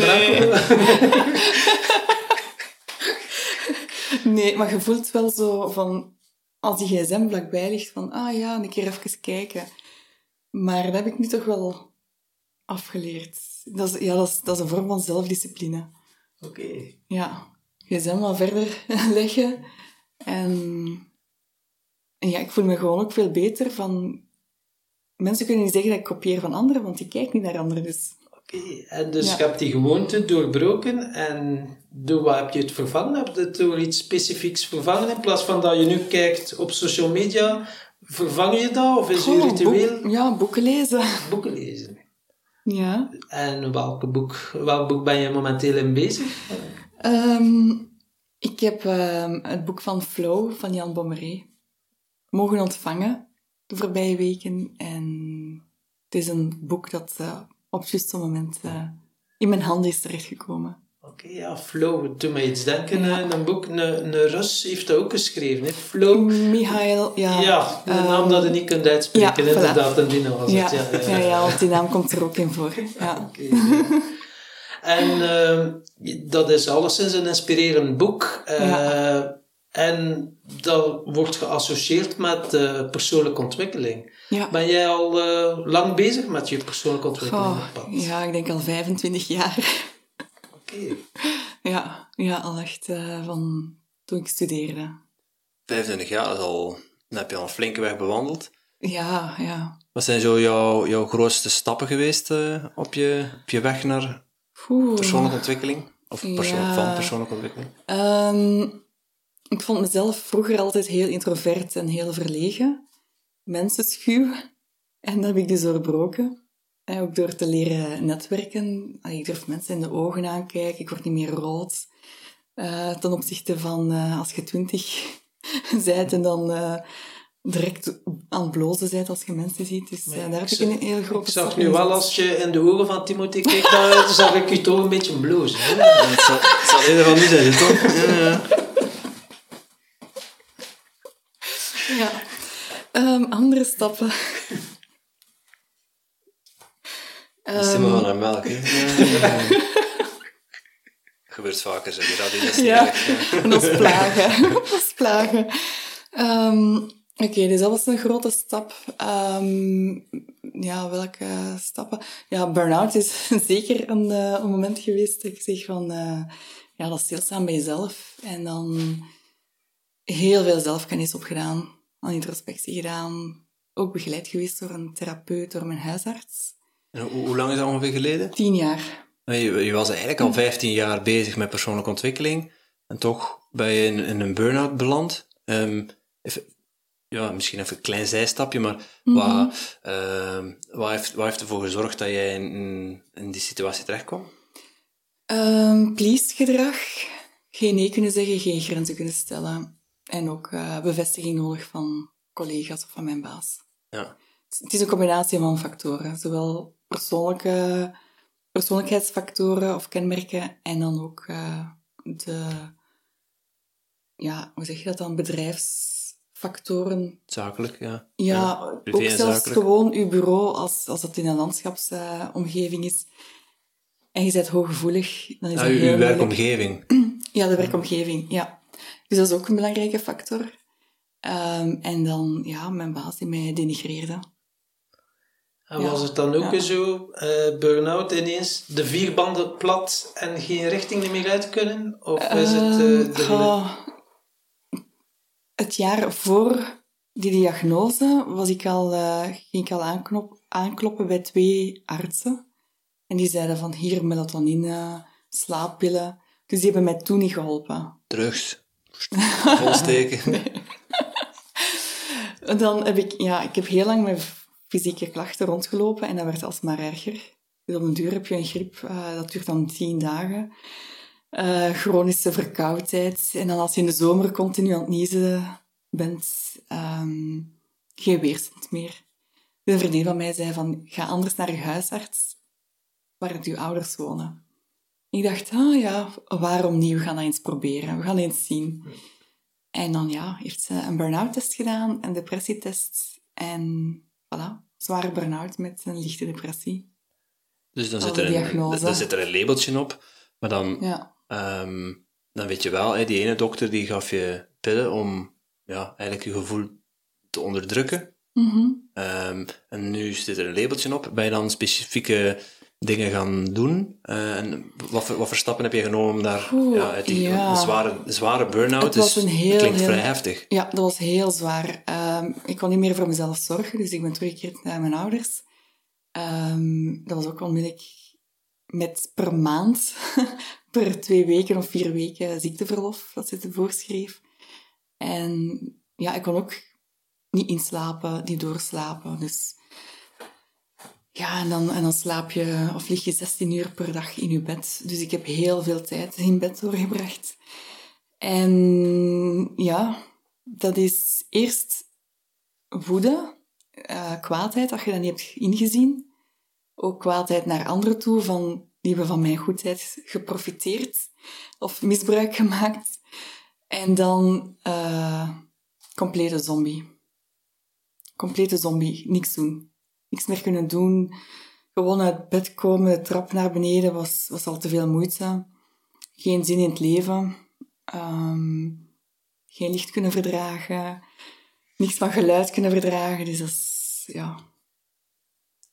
Nee, maar je voelt wel zo van... Als die gsm vlakbij ligt, van... Ah ja, een keer even kijken. Maar dat heb ik nu toch wel afgeleerd. Dat is, ja, dat is, dat is een vorm van zelfdiscipline. Oké. Ja, gsm wat verder leggen. En, en ja, ik voel me gewoon ook veel beter van... Mensen kunnen niet zeggen dat ik kopieer van anderen, want ik kijk niet naar anderen. Dus Oké, en dus Ja. je hebt die gewoonte doorbroken en door wat heb je het vervangen? Heb je het door iets specifieks vervangen in plaats van dat je nu kijkt op social media? Vervang je dat of is je ritueel boek- ja, boeken lezen. boeken lezen? Ja. En welke boek, welk boek ben je momenteel in bezig? Ehm, ik heb ehm, het boek van Flow van Jan Bommeré mogen ontvangen de voorbije weken. En het is een boek dat eh, op het juiste moment eh, in mijn handen is terechtgekomen. Oké, ja, Flow, doet mij iets denken. Ja. eh, Een boek, een, Rus heeft dat ook geschreven. Hè? Flow, Michael, ja. ja, een naam ehm, dat je niet kunt uitspreken, ja, voilà. inderdaad, en die was Ja, het. Ja, ja, ja, want die naam komt er ook in voor. Ja. En ehm, dat is alleszins een inspirerend boek. Eh, Ja. En dat wordt geassocieerd met eh, persoonlijke ontwikkeling. Ja. Ben jij al eh, lang bezig met je persoonlijke ontwikkeling? Ja, ik denk al 25 jaar. Oké. Ja, ja al echt eh, van toen ik studeerde. 25 jaar, dat is al, dan heb je al een flinke weg bewandeld. Ja, ja. Wat zijn zo jouw, jouw grootste stappen geweest eh, op, je, op je weg naar. Persoonlijke ontwikkeling? Of persoon, Ja. van persoonlijke ontwikkeling? Ehm, ik vond mezelf vroeger altijd heel introvert en heel verlegen. Mensenschuw. En dat heb ik dus doorbroken. En ook door te leren netwerken. Ik durf mensen in de ogen aankijken. Ik word niet meer rood. Eh, ten opzichte van eh, als je twintig bent en dan eh, direct aan het blozen bent als je mensen ziet. Dus eh, daar heb ik een heel grote Ik zag nu wel, als je in de ogen van Timothy keek, dan zag ik je toch een beetje blozen. Hè? Het zal, zal eerder van nu zijn, toch? Ja, ja. Ja. Ehm, andere stappen. Dat is helemaal naar melk, hè? Gebeurt vaker, zeg je. Dat is Ja, dat is plagen. dat is plagen. Ehm, Oké, dus dat was een grote stap. Ehm, ja, welke stappen? Ja, burn-out is zeker een, eh, een moment geweest dat ik zeg van... eh, ja, dat stilstaan bij jezelf. En dan heel veel zelfkennis opgedaan. Aan introspectie gedaan. Ook begeleid geweest door een therapeut, door mijn huisarts. En hoe, hoe lang is dat ongeveer geleden? Tien jaar. Je, je was eigenlijk al 15 jaar bezig met persoonlijke ontwikkeling. En toch ben je in, in een burn-out beland. Ehm, ja, misschien even een klein zijstapje, maar wat, ehm, wat, heeft, wat heeft ervoor gezorgd dat jij in, in, die situatie terecht kwam? Um, please-gedrag. Geen nee kunnen zeggen, geen grenzen kunnen stellen. En ook eh, bevestiging nodig van collega's of van mijn baas. Ja. Het is een combinatie van factoren. Zowel persoonlijke, persoonlijkheidsfactoren of kenmerken en dan ook eh, de, ja, hoe zeg je dat dan, bedrijfsfactoren. Zakelijk, ja. Ja, ook zelfs zakelijk. gewoon uw bureau, als, als dat in een landschapsomgeving is. En je bent hooggevoelig, dan is Ja, dat uw, heel uw moeilijk. werkomgeving. Ja, de werkomgeving, ja. Dus dat is ook een belangrijke factor. Ehm, en dan, ja, mijn baas die mij denigreerde. En Ja. was het dan ook Ja. zo, eh burn-out ineens, de vier banden plat en geen richting meer uit kunnen? Of is het... eh, Ehm, de- het jaar voor die diagnose was ik al, eh, ging ik al aanknop, aankloppen bij twee artsen. En die zeiden van hier melatonine, slaappillen. Dus die hebben mij toen niet geholpen. Drugs. Volsteken. En dan heb ik, ja, ik heb heel lang met fysieke klachten rondgelopen en dat werd alsmaar erger. Dus op een duur heb je een griep, eh, dat duurt dan tien dagen. Eh, chronische verkoudheid. En dan als je in de zomer continu aan het niezen bent, ehm, geen weerstand meer. Een vriendin van mij zei van, ga anders naar je huisarts, waar het uw ouders wonen. Ik dacht, ah ja, waarom niet? We gaan dat eens proberen. We gaan eens zien. En dan ja, heeft ze een burn-out test gedaan, een depressietest en voilà, zware burn-out met een lichte depressie. Dus dan zit, de er een, dan zit er een labeltje op. Maar dan, Ja. Ehm, dan weet je wel, hè, die ene dokter die gaf je pillen om ja, eigenlijk je gevoel te onderdrukken. Mhm. Ehm, en nu zit er een labeltje op. Ben je dan specifieke dingen gaan doen? Eh, en wat voor, wat voor stappen heb je genomen om daar Oeh, ja, uit die ja. een zware, zware burn-out? Dus dat klinkt heel- vrij heftig. Ja, dat was heel zwaar. Ehm, ik kon niet meer voor mezelf zorgen, dus ik ben teruggekeerd naar mijn ouders. Dat was ook onmiddellijk met per maand, per twee weken of vier weken ziekteverlof dat ze te voorschreef. En ja, ik kon ook niet inslapen, niet doorslapen. Dus ja, en dan, dan slaap je of lig je 16 uur per dag in je bed. Dus ik heb heel veel tijd in bed doorgebracht. En ja, dat is eerst woede, eh, kwaadheid, dat je dat niet hebt ingezien. Ook kwaadheid naar anderen toe, van, die hebben van mijn goedheid geprofiteerd of misbruik gemaakt. En dan eh, complete zombie. Complete zombie, niks doen. Niks meer kunnen doen. gewoon uit bed komen, de trap naar beneden, was, was al te veel moeite. Geen zin in het leven. Ehm, geen licht kunnen verdragen. Niks van geluid kunnen verdragen. Dus dat is, ja...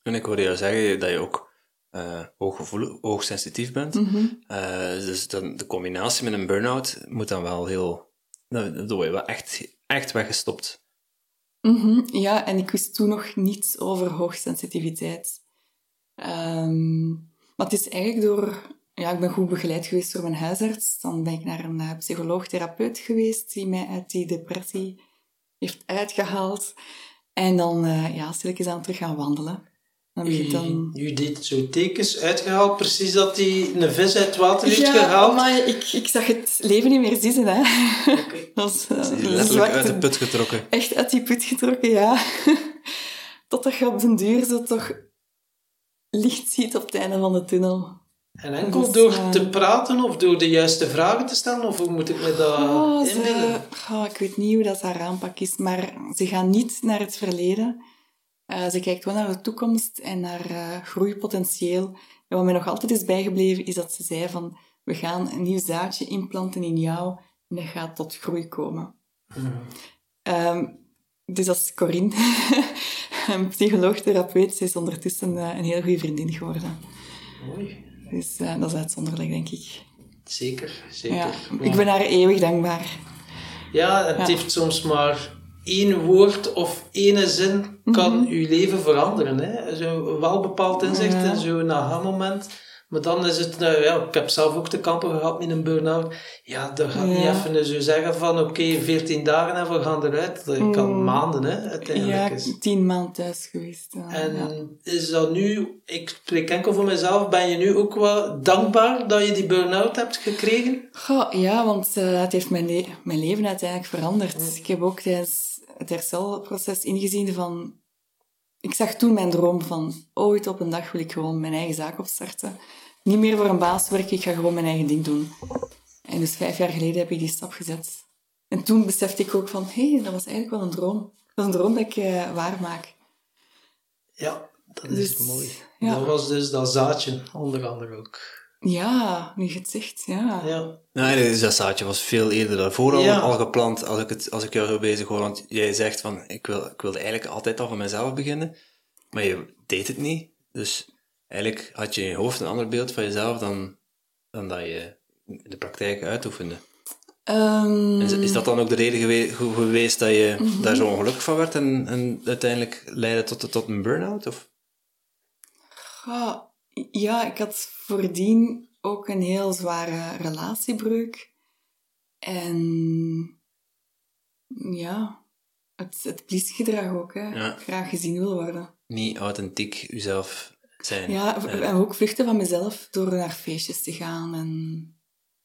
En ik hoorde jou zeggen dat je ook uh, hooggevoelig, hoogsensitief bent. uh, dus dan, de combinatie met een burn-out moet dan wel heel... Dat word je wel echt, echt weggestopt. Mm -hmm. Ja, en ik wist toen nog niets over hoogsensitiviteit. Um, maar het is eigenlijk door... Ja, ik ben goed begeleid geweest door mijn huisarts. Dan ben ik naar een uh, psycholoog-therapeut geweest die mij uit die depressie heeft uitgehaald. En dan, ja, stilletjes aan terug gaan wandelen. Dan u, dan... u deed zo tekens uitgehaald, precies dat hij een vis uit het water heeft ja, gehaald. maar ik, ik zag het leven niet meer zitten, hè. Okay. dat is, uh, letterlijk zwarte... uit de put getrokken. Echt uit die put getrokken, ja. Totdat je op den duur zo toch licht ziet op het einde van de tunnel. En enkel dus, door uh... te praten of door de juiste vragen te stellen? Of hoe moet ik me dat oh? Ze, oh, ik weet niet hoe dat haar aanpak is, maar ze gaan niet naar het verleden. Uh, ze kijkt wel naar de toekomst en naar uh, groeipotentieel. En wat mij nog altijd is bijgebleven, is dat ze zei van we gaan een nieuw zaadje implanten in jou en dat gaat tot groei komen. Mm. Um, dus dat is Corinne, een psycholoog-therapeut. Ze is ondertussen uh, een heel goede vriendin geworden. Mooi. Dus dat is uitzonderlijk, denk ik. Zeker, zeker. Ja, ik ben haar eeuwig dankbaar. Ja, het ja. heeft soms maar één woord of ene zin kan mm -hmm. uw leven veranderen. Hè? Zo wel bepaald inzicht ja. in zo'n aha-moment. Maar dan is het, nou ja, ik heb zelf ook te kampen gehad met een burn-out. Ja, dat gaat ja. niet even zo zeggen van oké, okay, 14 dagen en we gaan eruit. Dat kan mm. maanden, hè, uiteindelijk. Ja, is. tien maanden thuis geweest. En ja. is dat nu, ik spreek enkel voor mezelf, ben je nu ook wel dankbaar dat je die burn-out hebt gekregen? Goh, ja, want uh, het heeft mijn, le mijn leven uiteindelijk veranderd. Mm. Ik heb ook tijdens het herstelproces ingezien van... Ik zag toen mijn droom van ooit op een dag wil ik gewoon mijn eigen zaak opstarten. Niet meer voor een baas werken, ik ga gewoon mijn eigen ding doen. En dus vijf jaar geleden heb ik die stap gezet. En toen besefte ik ook van, hé, hey, dat was eigenlijk wel een droom. Dat is een droom dat ik uh, waarmaak. Ja, dat is dus, mooi. Ja. Dat was dus dat zaadje, onder andere ook. Ja, nu je het zegt, ja. ja. Nee, dus dat zaadje was veel eerder daarvoor al, ja. al geplant, als ik, het, als ik jou zo bezig hoor. Want jij zegt van, ik, wil, ik wilde eigenlijk altijd al van mezelf beginnen, maar je deed het niet. Dus eigenlijk had je in je hoofd een ander beeld van jezelf dan, dan dat je in de praktijk uitoefende. Um... Is, is, dat dan ook de reden geweest, geweest dat je mm -hmm. daar zo ongelukkig van werd en, en uiteindelijk leidde tot, tot een burn-out? Of? Ja, ik had voordien ook een heel zware relatiebreuk. En ja, het, het please-gedrag ook, hè. Ja. Graag gezien wil worden. Niet authentiek uzelf zijn. Ja, en ook vluchten van mezelf door naar feestjes te gaan en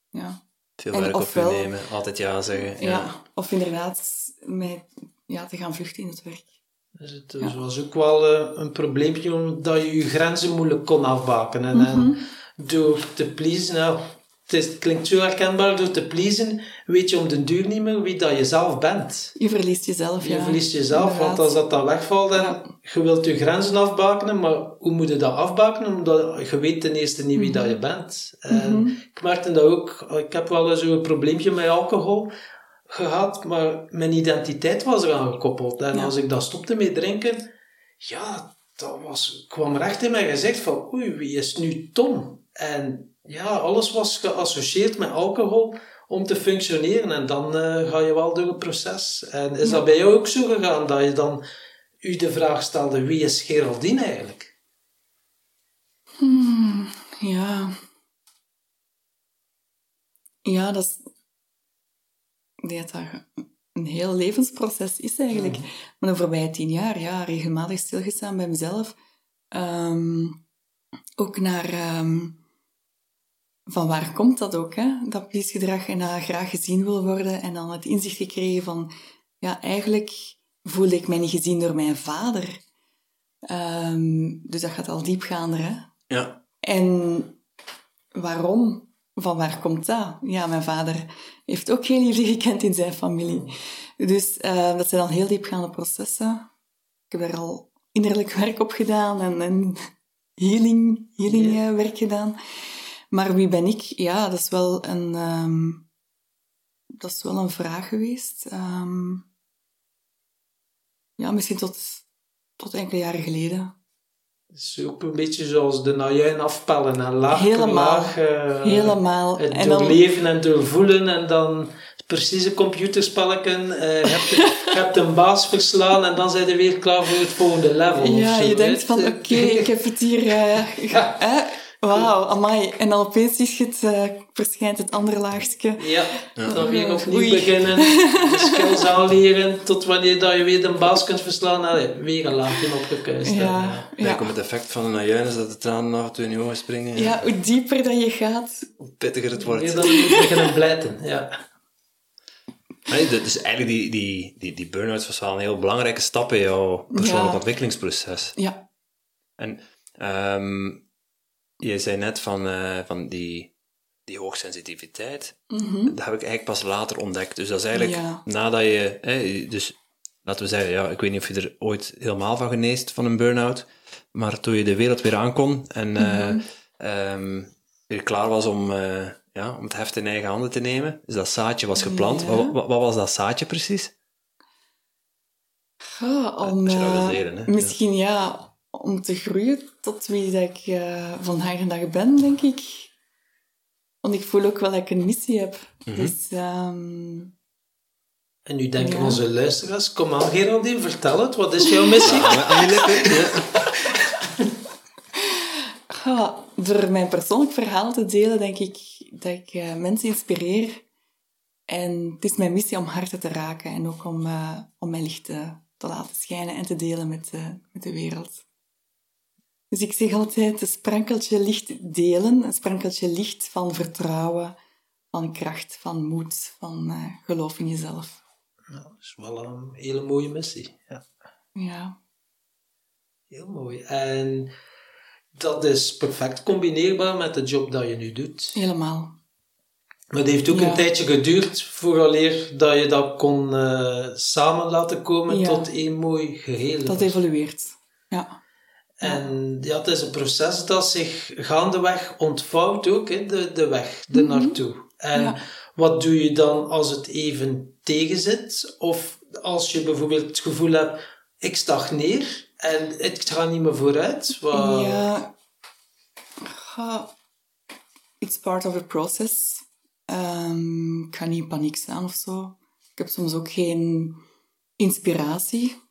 ja. Veel werk op je nemen, altijd ja zeggen. Ja, ja of inderdaad met, ja, te gaan vluchten in het werk. Dus het ja. was ook wel uh, een probleempje omdat je je grenzen moeilijk kon afbaken. En, mm -hmm. en door te pleasen, nou, het, is, het, klinkt zo herkenbaar, door te pleasen weet je om de duur niet meer wie dat je zelf bent. Je verliest jezelf, je ja. verliest jezelf, Inderdaad. want als dat dan wegvalt, en ja. je wilt je grenzen afbakenen, maar hoe moet je dat afbakenen? Omdat je weet ten eerste niet wie mm -hmm. dat je bent. En mm -hmm. ik merkte dat ook, ik heb wel zo'n probleempje met alcohol gehad, maar mijn identiteit was eraan gekoppeld. En ja. als ik dat stopte met drinken, ja, dat was, kwam recht in mijn gezicht van, oei, wie is nu Tom? En ja, alles was geassocieerd met alcohol om te functioneren. En dan uh, ga je wel door het proces. En is ja. dat bij jou ook zo gegaan, dat je dan u de vraag stelde, wie is Geraldine eigenlijk? Hmm, ja. Ja, dat is dat dat een heel levensproces is eigenlijk. Mm. Maar de voorbije tien jaar, ja, regelmatig stilgestaan bij mezelf. Um, ook naar... Um, van waar komt dat ook, hè? Dat pleesgedrag en dat graag gezien wil worden. En dan het inzicht gekregen van... Ja, eigenlijk voelde ik mij niet gezien door mijn vader. Um, dus dat gaat al diepgaander, hè? Ja. En waarom? Van waar komt dat? Ja, mijn vader heeft ook geen liefde gekend in zijn familie. Dus uh, dat zijn al heel diepgaande processen. Ik heb er al innerlijk werk op gedaan en, en healing, healing eh, werk gedaan. Maar wie ben ik? Ja, dat is wel een, ehm, dat is wel een vraag geweest. Ehm, ja, misschien tot, tot enkele jaren geleden. Het is ook een beetje zoals de najuin afpellen en laag Helemaal. laag. eh, Helemaal. Het En dan- doorleven en doorvoelen en dan precies een computerspelletje. eh, je, hebt, je hebt een baas verslaan en dan zijn je weer klaar voor het volgende level. Ja, je denkt van, oké, ik heb het hier... Ja. Wauw, amai. En dan opeens je het, eh, verschijnt het andere laagstje. Ja, dan weer opnieuw Oei. beginnen. De skills aanleren tot wanneer dat je weer een baas kunt verslaan. Allee, weer een laagje opgekuist. hè. Ja, Ja. ja. komt het effect van een ajuin is dat de tranen af en toe in je ogen springen. ja, hoe dieper dat je gaat... Hoe pittiger het wordt. Dan je moet beginnen blijten. Ja. Nee, de- dus eigenlijk die, die, die, die burn-out was wel een heel belangrijke stap in jouw persoonlijk Ja. ontwikkelingsproces. Ja, En ehm je zei net van, eh, van die, die hoogsensitiviteit. mhm. Dat heb ik eigenlijk pas later ontdekt. Dus dat is eigenlijk Ja. nadat je... Hè, dus laten we zeggen, ja, ik weet niet of je er ooit helemaal van geneest van een burn-out. Maar toen je de wereld weer aankon en eh, Mhm. ehm, weer klaar was om, eh, ja, om het heft in eigen handen te nemen. Dus dat zaadje was geplant. Ja. Wat, wat, wat was dat zaadje precies? Ja, om, misschien ja, om te groeien tot wie dat ik eh, vandaag de dag ben, denk ik. Want ik voel ook wel dat ik een missie heb. Mhm. Dus ehm, En nu denken Ja. onze luisteraars, kom aan Geraldine, vertel het. Wat is jouw missie? Ja. ja, door mijn persoonlijk verhaal te delen, denk ik dat ik eh, mensen inspireer. En het is mijn missie om harten te raken en ook om, eh, om mijn licht te, te laten schijnen en te delen met, eh, met de wereld. Dus ik zeg altijd, een sprankeltje licht delen, een sprankeltje licht van vertrouwen, van kracht, van moed, van eh, geloof in jezelf. Nou, dat is wel een hele mooie missie. Ja. Ja, Heel mooi. En dat is perfect combineerbaar met de job dat je nu doet. helemaal. Maar het heeft ook Ja. een tijdje geduurd vooraleer dat je dat kon eh, samen laten komen Ja. tot één mooi geheel. Dat evolueert. Ja. En ja, het is een proces dat zich gaandeweg ontvouwt ook, hè, de, de weg. En Mhm. Ja. wat doe je dan als het even tegenzit? Of als je bijvoorbeeld het gevoel hebt, ik stagneer en het gaat niet meer vooruit. Wat... Ja, ga- it's part of the process. Ehm, ik ga niet in paniek staan of zo. Ik heb soms ook geen inspiratie.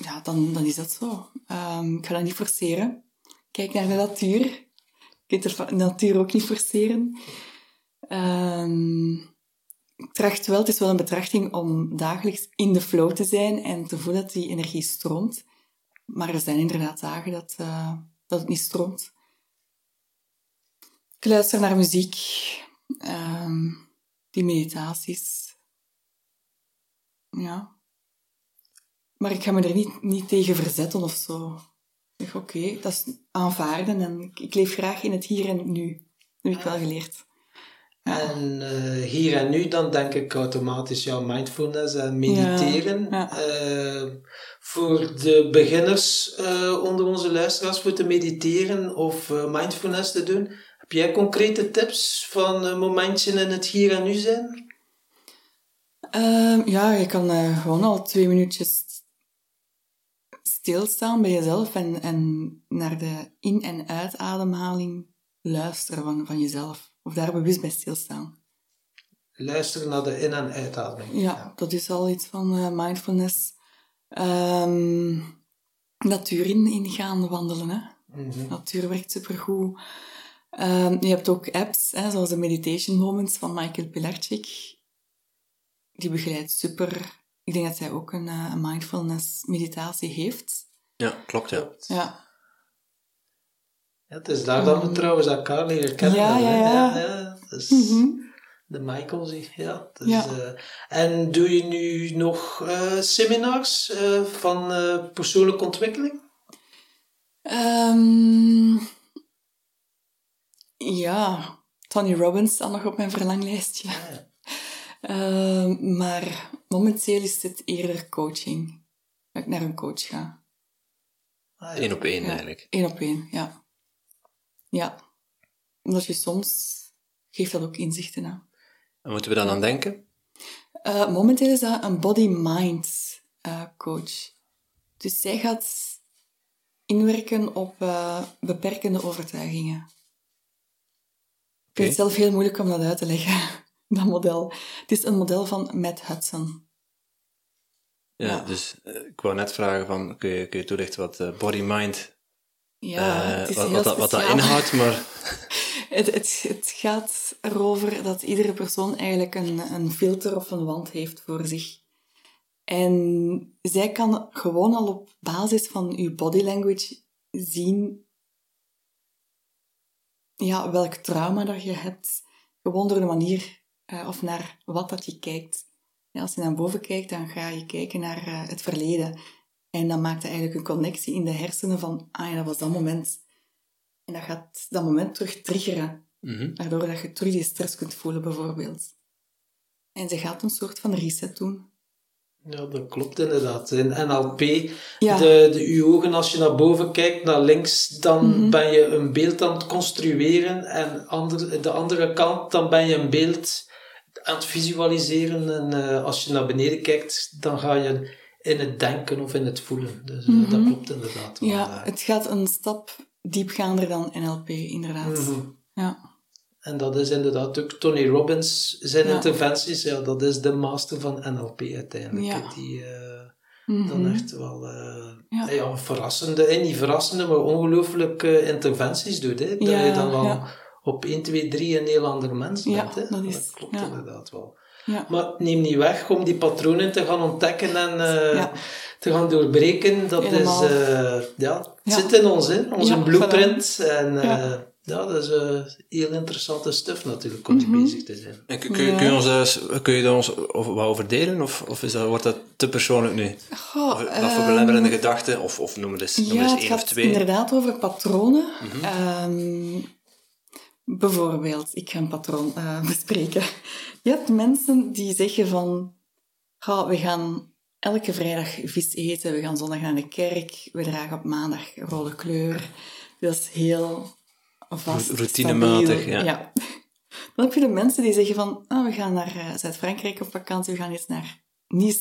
Ja, dan, dan is dat zo. Ehm, ik ga dat niet forceren. Kijk naar de natuur. Je kunt de natuur ook niet forceren. Ehm, ik tracht wel, het is wel een betrachting om dagelijks in de flow te zijn en te voelen dat die energie stroomt. Maar er zijn inderdaad dagen dat, eh, dat het niet stroomt. Ik luister naar muziek, ehm, die meditaties. Ja. Maar ik ga me er niet, niet tegen verzetten of zo. Ik zeg, oké, dat is aanvaarden en ik, ik leef graag in het hier en nu. Dat heb ik wel geleerd. Ja. En eh, hier en nu, dan denk ik automatisch ja, mindfulness en mediteren. Ja. Eh, voor de beginners eh, onder onze luisteraars, voor te mediteren of mindfulness te doen, heb jij concrete tips van een momentje in het hier en nu zijn? Ehm, ja, je kan gewoon al twee minuutjes stilstaan bij jezelf en, en naar de in- en uitademhaling luisteren van, van jezelf. Of daar bewust bij stilstaan. Luister naar de in- en uitademing. Ja, dat is al iets van eh, mindfulness. Ehm natuur in, gaan wandelen. Hè? Mhm. Natuur werkt supergoed. Ehm, je hebt ook apps, hè, zoals de Meditation Moments van Michael Pilarczyk. Die begeleidt super. Ik denk dat zij ook een, eh, een mindfulness meditatie heeft. Ja, klopt, ja. Ja, het is daar dat we trouwens elkaar leren kennen. Ja, ja, ja. dus Mhm. De Michael, zie ja. Dus, Ja. eh, en doe je nu nog eh, seminars eh, van eh, persoonlijke ontwikkeling? Ehm, ja, Tony Robbins staat nog op mijn verlanglijstje. Ehm, maar momenteel is het eerder coaching. Dat ik naar een coach ga. Ah. Eén op één Ja. eigenlijk. Eén op één, ja. Ja. Omdat je soms geeft dat ook inzichten aan. En moeten we dan aan denken? Eh, momenteel is dat een body-mind eh, coach. Dus zij gaat inwerken op eh, beperkende overtuigingen. Ik vind het zelf heel moeilijk om dat uit te leggen, dat model. Het is een model van Matt Hudson. Ja, Ja. dus eh, ik wou net vragen van, kun je, kun je toelichten wat eh, body-mind, Ja, eh, wat, wat, dat, wat dat speciaal. inhoudt, maar Het, het, het gaat erover dat iedere persoon eigenlijk een, een filter of een wand heeft voor zich. En zij kan gewoon al op basis van uw body language zien ja, welk trauma dat je hebt. Gewoon door de manier eh, of naar wat dat je kijkt. Ja, als je naar boven kijkt, dan ga je kijken naar eh, het verleden. En dan maakt je eigenlijk een connectie in de hersenen van, ah ja, dat was dat moment. En dat gaat dat moment terug triggeren. Mhm. Waardoor dat je terug die stress kunt voelen, bijvoorbeeld. En ze gaat een soort van reset doen. Ja, dat klopt inderdaad. In NLP, Ja. de, de, uw ogen, als je naar boven kijkt, naar links, dan Mhm. ben je een beeld aan het construeren. En ander, de andere kant, dan ben je een beeld aan het visualiseren. En eh, als je naar beneden kijkt, dan ga je in het denken of in het voelen. Dus eh, dat Mhm. klopt inderdaad. wel, Ja, het gaat een stap diepgaander dan NLP, inderdaad. Mhm. Ja. En dat is inderdaad ook Tony Robbins, zijn Ja. interventies, ja, dat is de master van NLP uiteindelijk. Ja. Die eh, Mhm. dan echt wel Ja. ja. verrassende, en niet verrassende, maar ongelooflijk eh, interventies doet. Hè, dat je dan wel ja. Op 1, 2, 3 een heel ander mens Ja, bent. Hè. dat is- klopt ja. inderdaad wel. Ja. Maar neem niet weg om die patronen te gaan ontdekken en eh, Ja. te gaan doorbreken. Dat Helemaal. is, eh, ja, het Ja. zit in ons, hè, onze Ja, blueprint. En eh, Ja. ja. dat is eh, heel interessante stuff natuurlijk om mee Mhm. bezig te zijn. En kun, kun, je- kun je ons, daar kun je daar ons over, wat over delen? Of, of is dat, wordt dat te persoonlijk nu? Goh, Of, wat voor ehm, belemmerende gedachten? Of, of noem het eens, noem Ja, eens het één of twee. Mhm. inderdaad over patronen. Ehm, bijvoorbeeld, ik ga een patroon eh, bespreken. Je hebt mensen die zeggen van... "Goh, we gaan elke vrijdag vis eten, we gaan zondag naar de kerk, we dragen op maandag rode kleur. Dat is heel vast, Routinematig, stabiel. ja. Dan heb je de mensen die zeggen van... "Ah, we gaan naar eh, Zuid-Frankrijk op vakantie, we gaan eens naar Nice.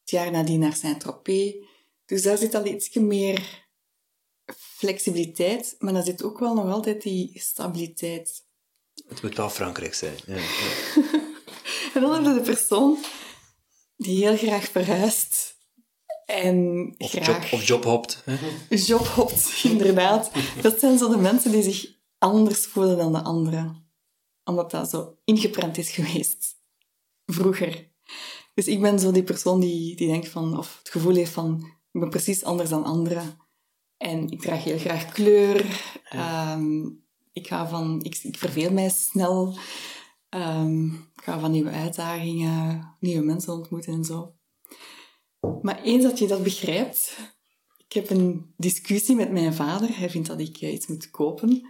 Het jaar nadien naar Saint-Tropez. Dus daar zit al ietsje meer flexibiliteit, maar daar zit ook wel nog altijd die stabiliteit. Het moet wel Frankrijk zijn. Ja, ja. En dan heb je de persoon die heel graag verhuist en Of, graag job, of jobhopt. Hè? job hopt, inderdaad. Dat zijn zo de mensen die zich anders voelen dan de anderen. Omdat dat zo ingeprent is geweest. Vroeger. Dus ik ben zo die persoon die, die denkt van, of het gevoel heeft van, ik ben precies anders dan anderen. En ik draag heel graag kleur. Ehm, ik, ga van, ik, ik verveel mij snel. Ehm, ik ga van nieuwe uitdagingen, nieuwe mensen ontmoeten en zo. Maar eens dat je dat begrijpt, ik heb een discussie met mijn vader. Hij vindt dat ik eh, iets moet kopen.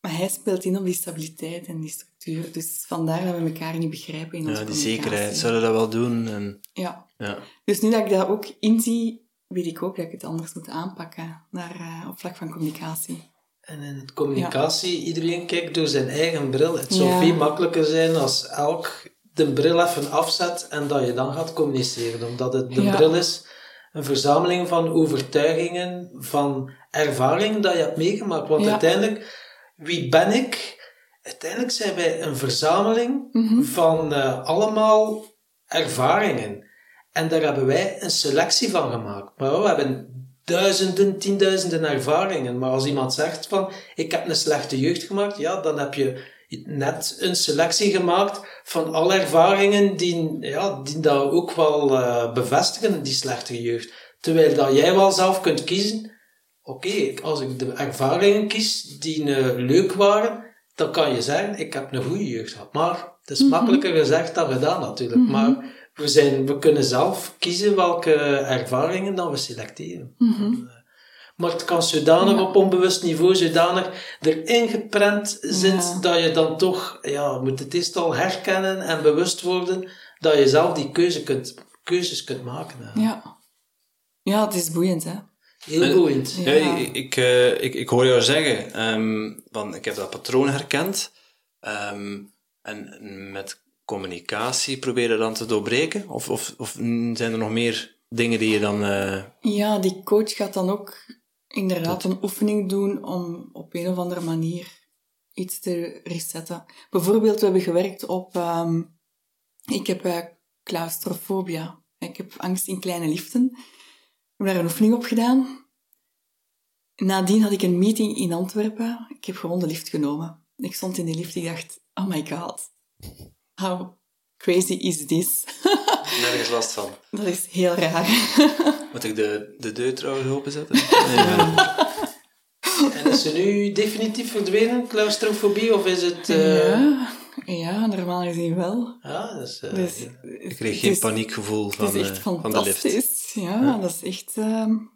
Maar hij speelt in op die stabiliteit en die structuur. Dus vandaar dat we elkaar niet begrijpen in onze Ja, die zekerheid. Zouden dat wel doen? En, Ja. ja. Dus nu dat ik dat ook inzie, weet ik ook dat ik het anders moet aanpakken naar, eh, op vlak van communicatie. En in het communicatie, iedereen kijkt door zijn eigen bril. Het zou Ja. veel makkelijker zijn als elk de bril even afzet en dat je dan gaat communiceren. Omdat het, de Ja. bril is een verzameling van overtuigingen, van ervaringen dat je hebt meegemaakt. Want uiteindelijk, wie ben ik? Uiteindelijk zijn wij een verzameling Mhm. van eh, allemaal ervaringen. En daar hebben wij een selectie van gemaakt. Maar we hebben duizenden, tienduizenden ervaringen. Maar als iemand zegt van, ik heb een slechte jeugd gemaakt, ja, dan heb je net een selectie gemaakt van alle ervaringen die, ja, die dat ook wel eh, bevestigen, die slechte jeugd. Terwijl dat jij wel zelf kunt kiezen, oké, als ik de ervaringen kies die eh, leuk waren, dan kan je zeggen, ik heb een goede jeugd gehad. Maar het is makkelijker gezegd dan gedaan natuurlijk. Maar we, zijn, we kunnen zelf kiezen welke ervaringen dan we selecteren. Mhm. Maar het kan zodanig op onbewust niveau, zodanig erin geprent zit, Ja. dat je dan toch, ja, moet het eerst al herkennen en bewust worden, dat je zelf die keuze kunt, keuzes kunt maken. hè. Ja. Ja, het is boeiend, hè. Heel En- boeiend. Ja. Ja, ik, ik, eh, ik, ik hoor jou zeggen, ehm, van, ik heb dat patroon herkend. ehm, en met communicatie probeer je dan te doorbreken? Of, of, of zijn er nog meer dingen die je dan... eh, Ja, die coach gaat dan ook inderdaad een oefening doen om op een of andere manier iets te resetten. Bijvoorbeeld, we hebben gewerkt op... ehm, ik heb eh, claustrofobia. Ik heb angst in kleine liften. Ik heb daar een oefening op gedaan. Nadien had ik een meeting in Antwerpen. Ik heb gewoon de lift genomen. Ik stond in de lift, ik dacht, oh my god. How crazy is this? nergens last van. Dat is heel raar. Moet ik de, de deur trouwens openzetten? Nee, ja. En is ze nu definitief verdwenen, claustrofobie, of is het... eh, Ja, ja, normaal gezien wel. Ja, dat is... eh, Dus, Ik kreeg geen paniekgevoel van, Het is echt eh, van de lift. fantastisch. Ja, dat is echt heel,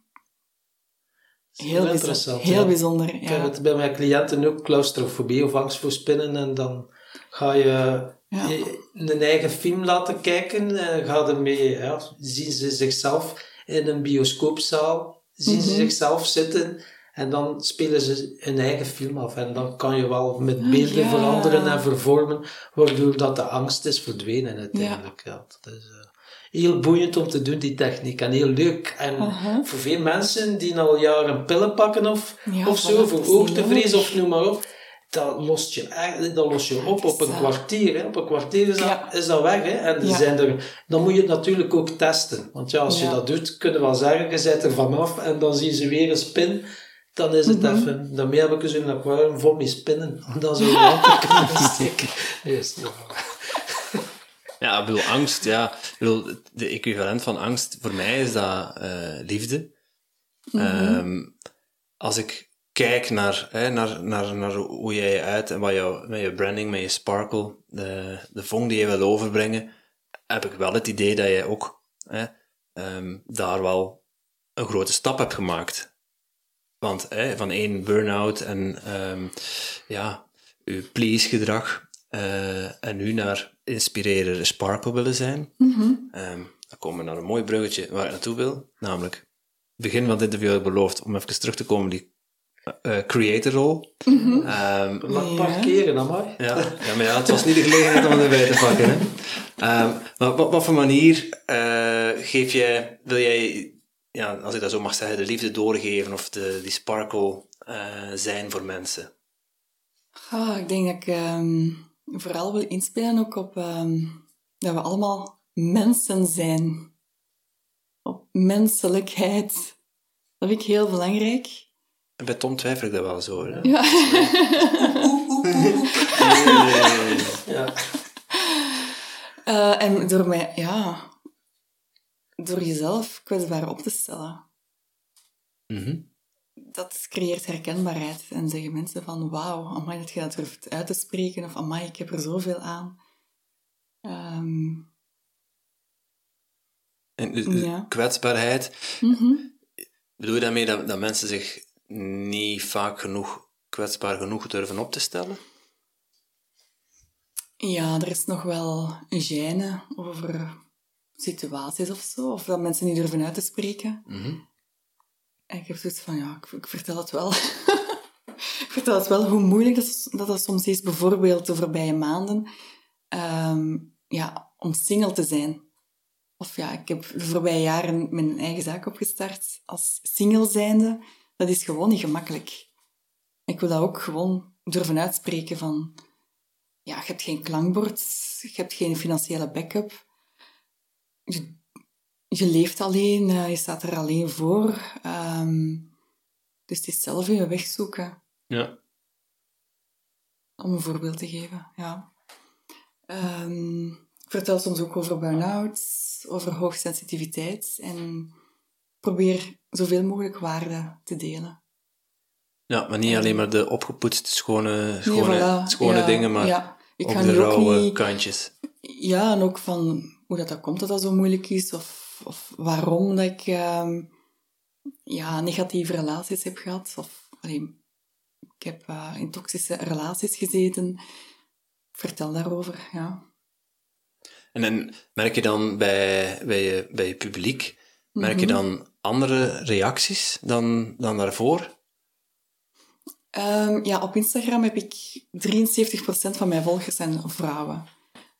bijzonder. interessant, Heel ja. bijzonder, Ik heb ja. het bij mijn cliënten ook, claustrofobie of angst voor spinnen. En dan ga je Ja. je een eigen film laten kijken. eh, Ga ermee, ja, zien ze zichzelf in een bioscoopzaal. Zien ze Mhm. zichzelf zitten. En dan spelen ze hun eigen film af. En dan kan je wel met beelden ja. veranderen en vervormen. Waardoor dat de angst is verdwenen uiteindelijk. Ja. dat is eh, heel boeiend om te doen, die techniek. En heel leuk. En voor veel mensen die al jaren pillen pakken of, Ja, of zo, voor nodig. of noem maar op, dat lost je, dat lost je op op een kwartier. Hè. Op een kwartier is dat, Ja. is dat weg. Hè. En er Ja. zijn er, dan moet je het natuurlijk ook testen. Want ja, als je dat doet, kunnen we wel zeggen, je bent er vanaf en dan zien ze weer een spin. Dan is het Mhm. even... Daarmee heb ik eens een aquarium vol met spinnen. Om dan zo in water kunnen steken. Dus, ja. Ik bedoel, angst, ja. Ik bedoel, de equivalent van angst, voor mij is dat eh, liefde. Ehm, als ik kijk naar, hè, naar, naar, naar hoe jij je uit en wat jou, met je branding, met je sparkle, de, de vong die je wil overbrengen, heb ik wel het idee dat jij ook hè, ehm, daar wel een grote stap hebt gemaakt. Want hè, van één burn-out en ehm, ja, uw please-gedrag eh, en nu naar inspireren, sparkle willen zijn. Ehm, dan komen we naar een mooi bruggetje waar ik naartoe wil. Namelijk, begin van het interview heb ik beloofd om even terug te komen die eh creator-rol. Ehm, Maar Ja. parkeren, amai. ja, ja, maar ja, het was niet de gelegenheid om het erbij te pakken. Hè. Ehm, maar wat, wat voor manier eh, geef jij, wil jij, ja, als ik dat zo mag zeggen, de liefde doorgeven of de, die sparkle eh, zijn voor mensen? Ah, ik denk dat ik ehm, vooral wil inspelen ook op ehm, dat we allemaal mensen zijn. Op menselijkheid. Dat vind ik heel belangrijk. En bij Tom twijfel ik dat wel zo. Hè? Ja. Ja. Eh, en door mij, ja, door jezelf kwetsbaar op te stellen. Mhm. Dat creëert herkenbaarheid. En zeggen mensen van, wauw, amai dat je dat durft uit te spreken. Of amai, ik heb er zoveel aan. Ehm, En dus- dus Ja. kwetsbaarheid, mhm. bedoel je daarmee dat, dat mensen zich niet vaak genoeg, kwetsbaar genoeg durven op te stellen? Ja, er is nog wel een gêne over situaties of zo. Of dat mensen niet durven uit te spreken. Mhm. En ik heb zoiets van, ja, ik, ik vertel het wel. ik vertel het wel hoe moeilijk dat, dat, dat soms is. Bijvoorbeeld de voorbije maanden. ehm, ja, om single te zijn. Of ja, ik heb de voorbije jaren mijn eigen zaak opgestart als single zijnde. Dat is gewoon niet gemakkelijk. Ik wil dat ook gewoon durven uitspreken van... Ja, je hebt geen klankbord, je hebt geen financiële backup. Je, je leeft alleen, eh, je staat er alleen voor. ehm, dus het is zelf je weg zoeken. Ja. Om een voorbeeld te geven, ja. Ehm, ik vertel soms ook over burn-outs, over hoogsensitiviteit en probeer zoveel mogelijk waarde te delen. Ja, maar niet alleen maar de opgepoetste, schone, schone, voilà. schone Ja, dingen, maar ja. Ik ook de ook rauwe niet- kantjes. Ja, en ook van hoe dat, dat komt dat dat zo moeilijk is, of, of waarom dat ik ehm, ja, negatieve relaties heb gehad. Of, allee, ik heb eh, in toxische relaties gezeten. Vertel daarover, ja. En dan merk je dan bij, bij, je, bij je publiek, merk Mhm. je dan andere reacties dan, dan daarvoor? Ehm, ja, op Instagram heb ik 73% van mijn volgers zijn vrouwen.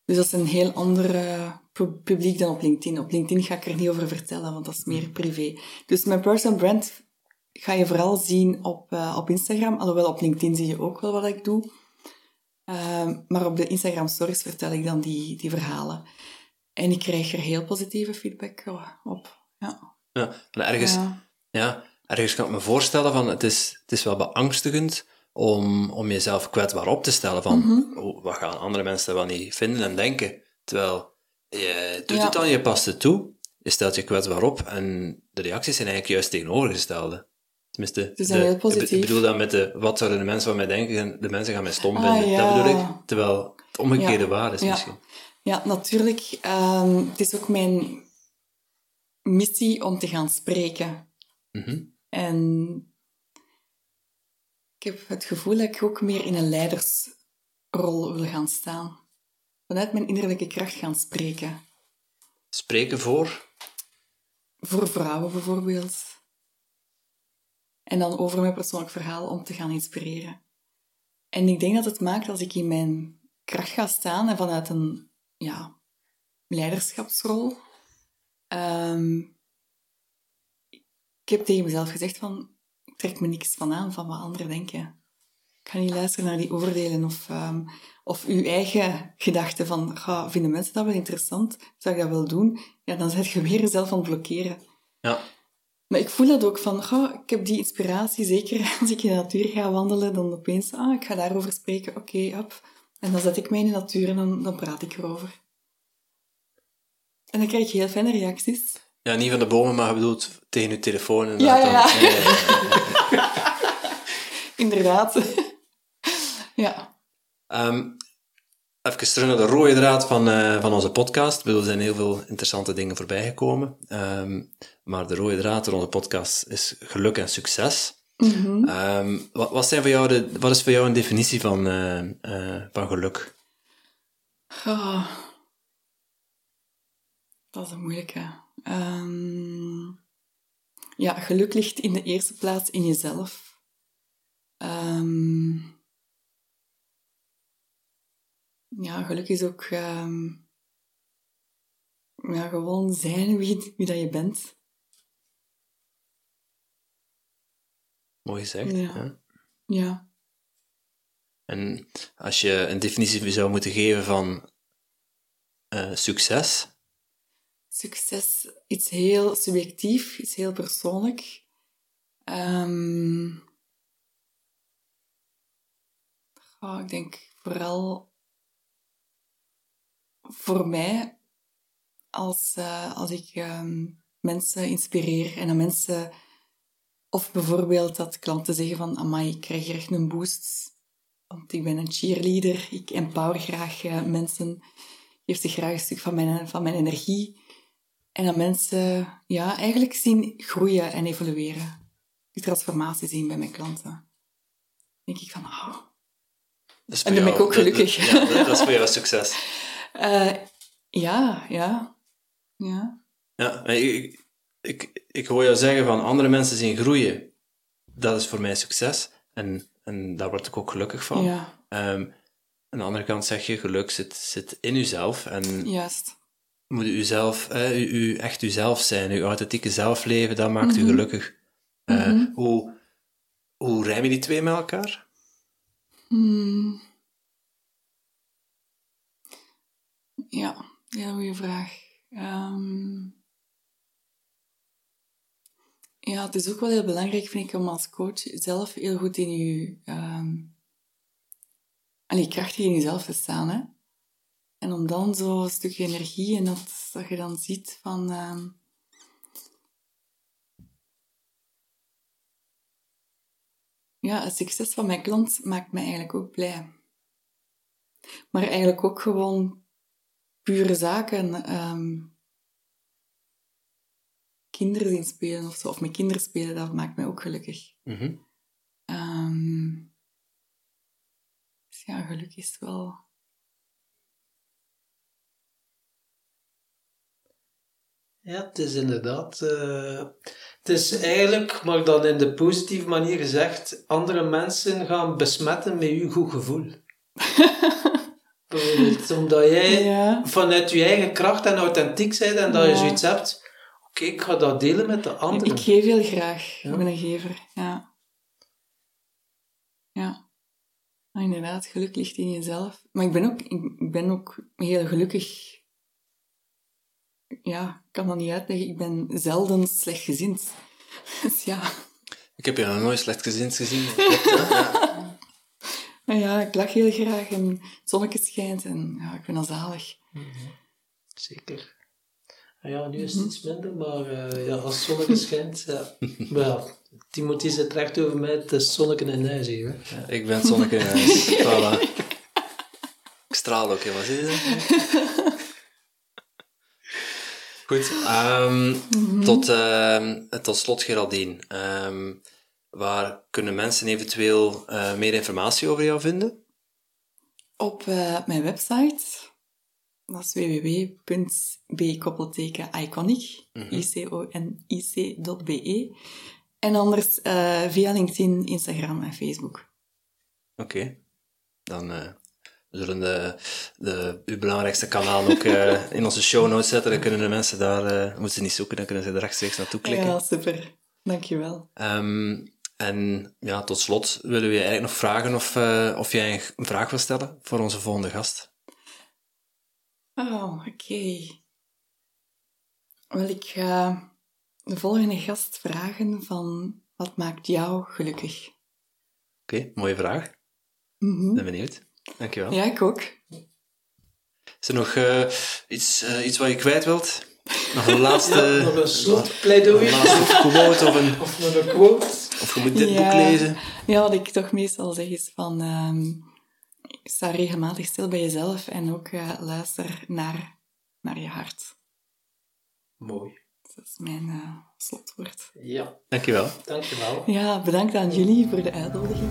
Dus dat is een heel ander pu- publiek dan op LinkedIn. Op LinkedIn ga ik er niet over vertellen, want dat is meer privé. Dus mijn personal brand ga je vooral zien op, eh, op Instagram. Alhoewel, op LinkedIn zie je ook wel wat ik doe. Ehm, maar op de Instagram stories vertel ik dan die, die verhalen. En ik krijg er heel positieve feedback eh, op. Ja. Ja, en ergens, ja. Ja. ergens kan ik me voorstellen van het is, het is wel beangstigend om, om jezelf kwetsbaar op te stellen van Mhm. oh, wat gaan andere mensen wel niet vinden en denken. Terwijl je doet Ja. het dan, je past het toe, je stelt je kwetsbaar op en de reacties zijn eigenlijk juist tegenovergestelde. Tenminste, zijn de- heel positief. Ik bedoel dan met de, wat zouden de mensen van mij denken, en de mensen gaan mij stom Ah, vinden. ja. Dat bedoel ik. Terwijl het omgekeerde waar is Ja. misschien. Ja, natuurlijk. ehm, het is ook mijn missie om te gaan spreken. Mhm. En ik heb het gevoel dat ik ook meer in een leidersrol wil gaan staan. Vanuit mijn innerlijke kracht gaan spreken. Spreken voor. Voor vrouwen bijvoorbeeld. En dan over mijn persoonlijk verhaal om te gaan inspireren. En ik denk dat het maakt als ik in mijn kracht ga staan en vanuit een ja, leiderschapsrol. Ehm, ik heb tegen mezelf gezegd van, ik trek me niks van aan van wat anderen denken. Ik ga niet luisteren naar die oordelen of, ehm, of uw eigen gedachten van, ga, vinden mensen dat wel interessant? Zou ik dat wel doen? Ja, dan zet je weer jezelf aan het blokkeren. Ja. Maar ik voel dat ook van, ik heb die inspiratie, zeker als ik in de natuur ga wandelen, dan opeens, ah, ik ga daarover spreken, oké, hop. En dan zet ik mij in de natuur en dan, dan praat ik erover. En dan krijg je heel fijne reacties. Ja, niet van de bomen, maar je bedoelt tegen je telefoon. En Ja, dan- ja, dan- ja, ja. Inderdaad. ja. Ehm, even terug naar de rode draad van, eh, van onze podcast. Ik bedoel, er zijn heel veel interessante dingen voorbij gekomen. Ehm, maar de rode draad van onze podcast is geluk en succes. Mhm. Ehm, wat, wat, zijn voor jou de, wat is voor jou een definitie van, eh, eh, van geluk? Ah. Dat is een moeilijke. Ehm, ja, geluk ligt in de eerste plaats in jezelf. Ehm, ja, geluk is ook ehm, ja, gewoon zijn wie, wie dat je bent. Mooi gezegd. Ja. Ja. Ja. En als je een definitie zou moeten geven van eh, succes, Succes, iets heel subjectief, iets heel persoonlijk. Oh, ik denk vooral voor mij, als, eh, als ik ehm, mensen inspireer en dan mensen, of bijvoorbeeld dat klanten zeggen van, amai, ik krijg hier echt een boost, want ik ben een cheerleader, ik empower graag eh, mensen, geef ze graag een stuk van mijn, van mijn energie. En dat mensen ja, eigenlijk zien groeien en evolueren. Die transformatie zien bij mijn klanten. Dan denk ik van, oh, dat En dan ben ik ook gelukkig. Dat, dat- dat is voor jou succes. eh, ja, ja, ja. Ja, ik, ik hoor jou zeggen van andere mensen zien groeien. Dat is voor mij succes. En, en daar word ik ook gelukkig van. Ja, Ehm, aan de andere kant zeg je, geluk zit, zit in jezelf. En juist. Moet u zelf, eh, u, u echt uzelf zijn, uw authentieke zelf leven, dat maakt u Mhm. gelukkig. Eh, Mhm. hoe, hoe rijmen die twee met elkaar? Hmm. Ja, heel goede vraag. Ehm, ja, het is ook wel heel belangrijk, vind ik, om als coach zelf heel goed in je... allee, krachtig in jezelf te staan, hè. En om dan zo een stukje energie en dat, dat je dan ziet van... ehm, ja, het succes van mijn klant maakt mij eigenlijk ook blij. Maar eigenlijk ook gewoon pure zaken. ehm, kinderen zien spelen of zo, of met kinderen spelen, dat maakt mij ook gelukkig. Mhm. Ehm, dus ja, geluk is wel... Ja, het is inderdaad. eh, het is eigenlijk, maar dan in de positieve manier gezegd, andere mensen gaan besmetten met je goed gevoel. Bijvoorbeeld, omdat jij Ja. vanuit je eigen kracht en authentiek bent en dat je zoiets hebt. Oké, ik ga dat delen met de anderen. Ik geef heel graag. Ja. Ik ben een gever, ja. Ja. Maar inderdaad, geluk ligt in jezelf. Maar ik ben ook, ik ben ook heel gelukkig. Ja, ik kan dat niet uitleggen. Ik ben zelden slechtgezind. Dus ja. Ik heb je nog nooit slecht gezind gezien. Ja. Maar ja, ik lach heel graag en het zonnetje schijnt en ja, ik ben al zalig. Zeker. Ah Ja, nu is het iets minder, maar eh, ja, als het zonnetje schijnt, ja. Maar ja, Timothy zit recht over mij, het is zonnetje in huis hier. Hè. Ik ben het zonnetje in huis. Voilà. Ik straal ook, hè. Wat is het? Goed. ehm, tot, ehm, tot slot, Geraldine. Ehm, waar kunnen mensen eventueel eh, meer informatie over jou vinden? Op eh, mijn website, dat is www.b-iconic, I-C-O-N-I-C.be. En anders eh, via LinkedIn, Instagram en Facebook. Oké. Dan we zullen de, de, uw belangrijkste kanaal ook eh, in onze show notes zetten. Dan kunnen de mensen daar, eh, moeten ze niet zoeken, dan kunnen ze er rechtstreeks naartoe klikken. Ja, super. Dankjewel. Ehm, en ja, tot slot willen we je eigenlijk nog vragen of, eh, of jij een vraag wil stellen voor onze volgende gast. Oh, oké. Wel, ik ga de volgende gast vragen van wat maakt jou gelukkig? Oké, mooie vraag. Mhm. Ben benieuwd. Dankjewel. Ja, ik ook. Is er nog eh, iets, eh, iets wat je kwijt wilt? Nog een laatste, Ja, nog een soort pleidooi. een laatste quote of, een, Of nog een quote. of je moet dit Ja. boek lezen? Ja, wat ik toch meestal zeg is van... ehm, sta regelmatig stil bij jezelf en ook eh, luister naar, naar je hart. Mooi. Dat is mijn slotwoord. Ja, Dankjewel. dankjewel. Ja, bedankt aan jullie voor de uitnodiging.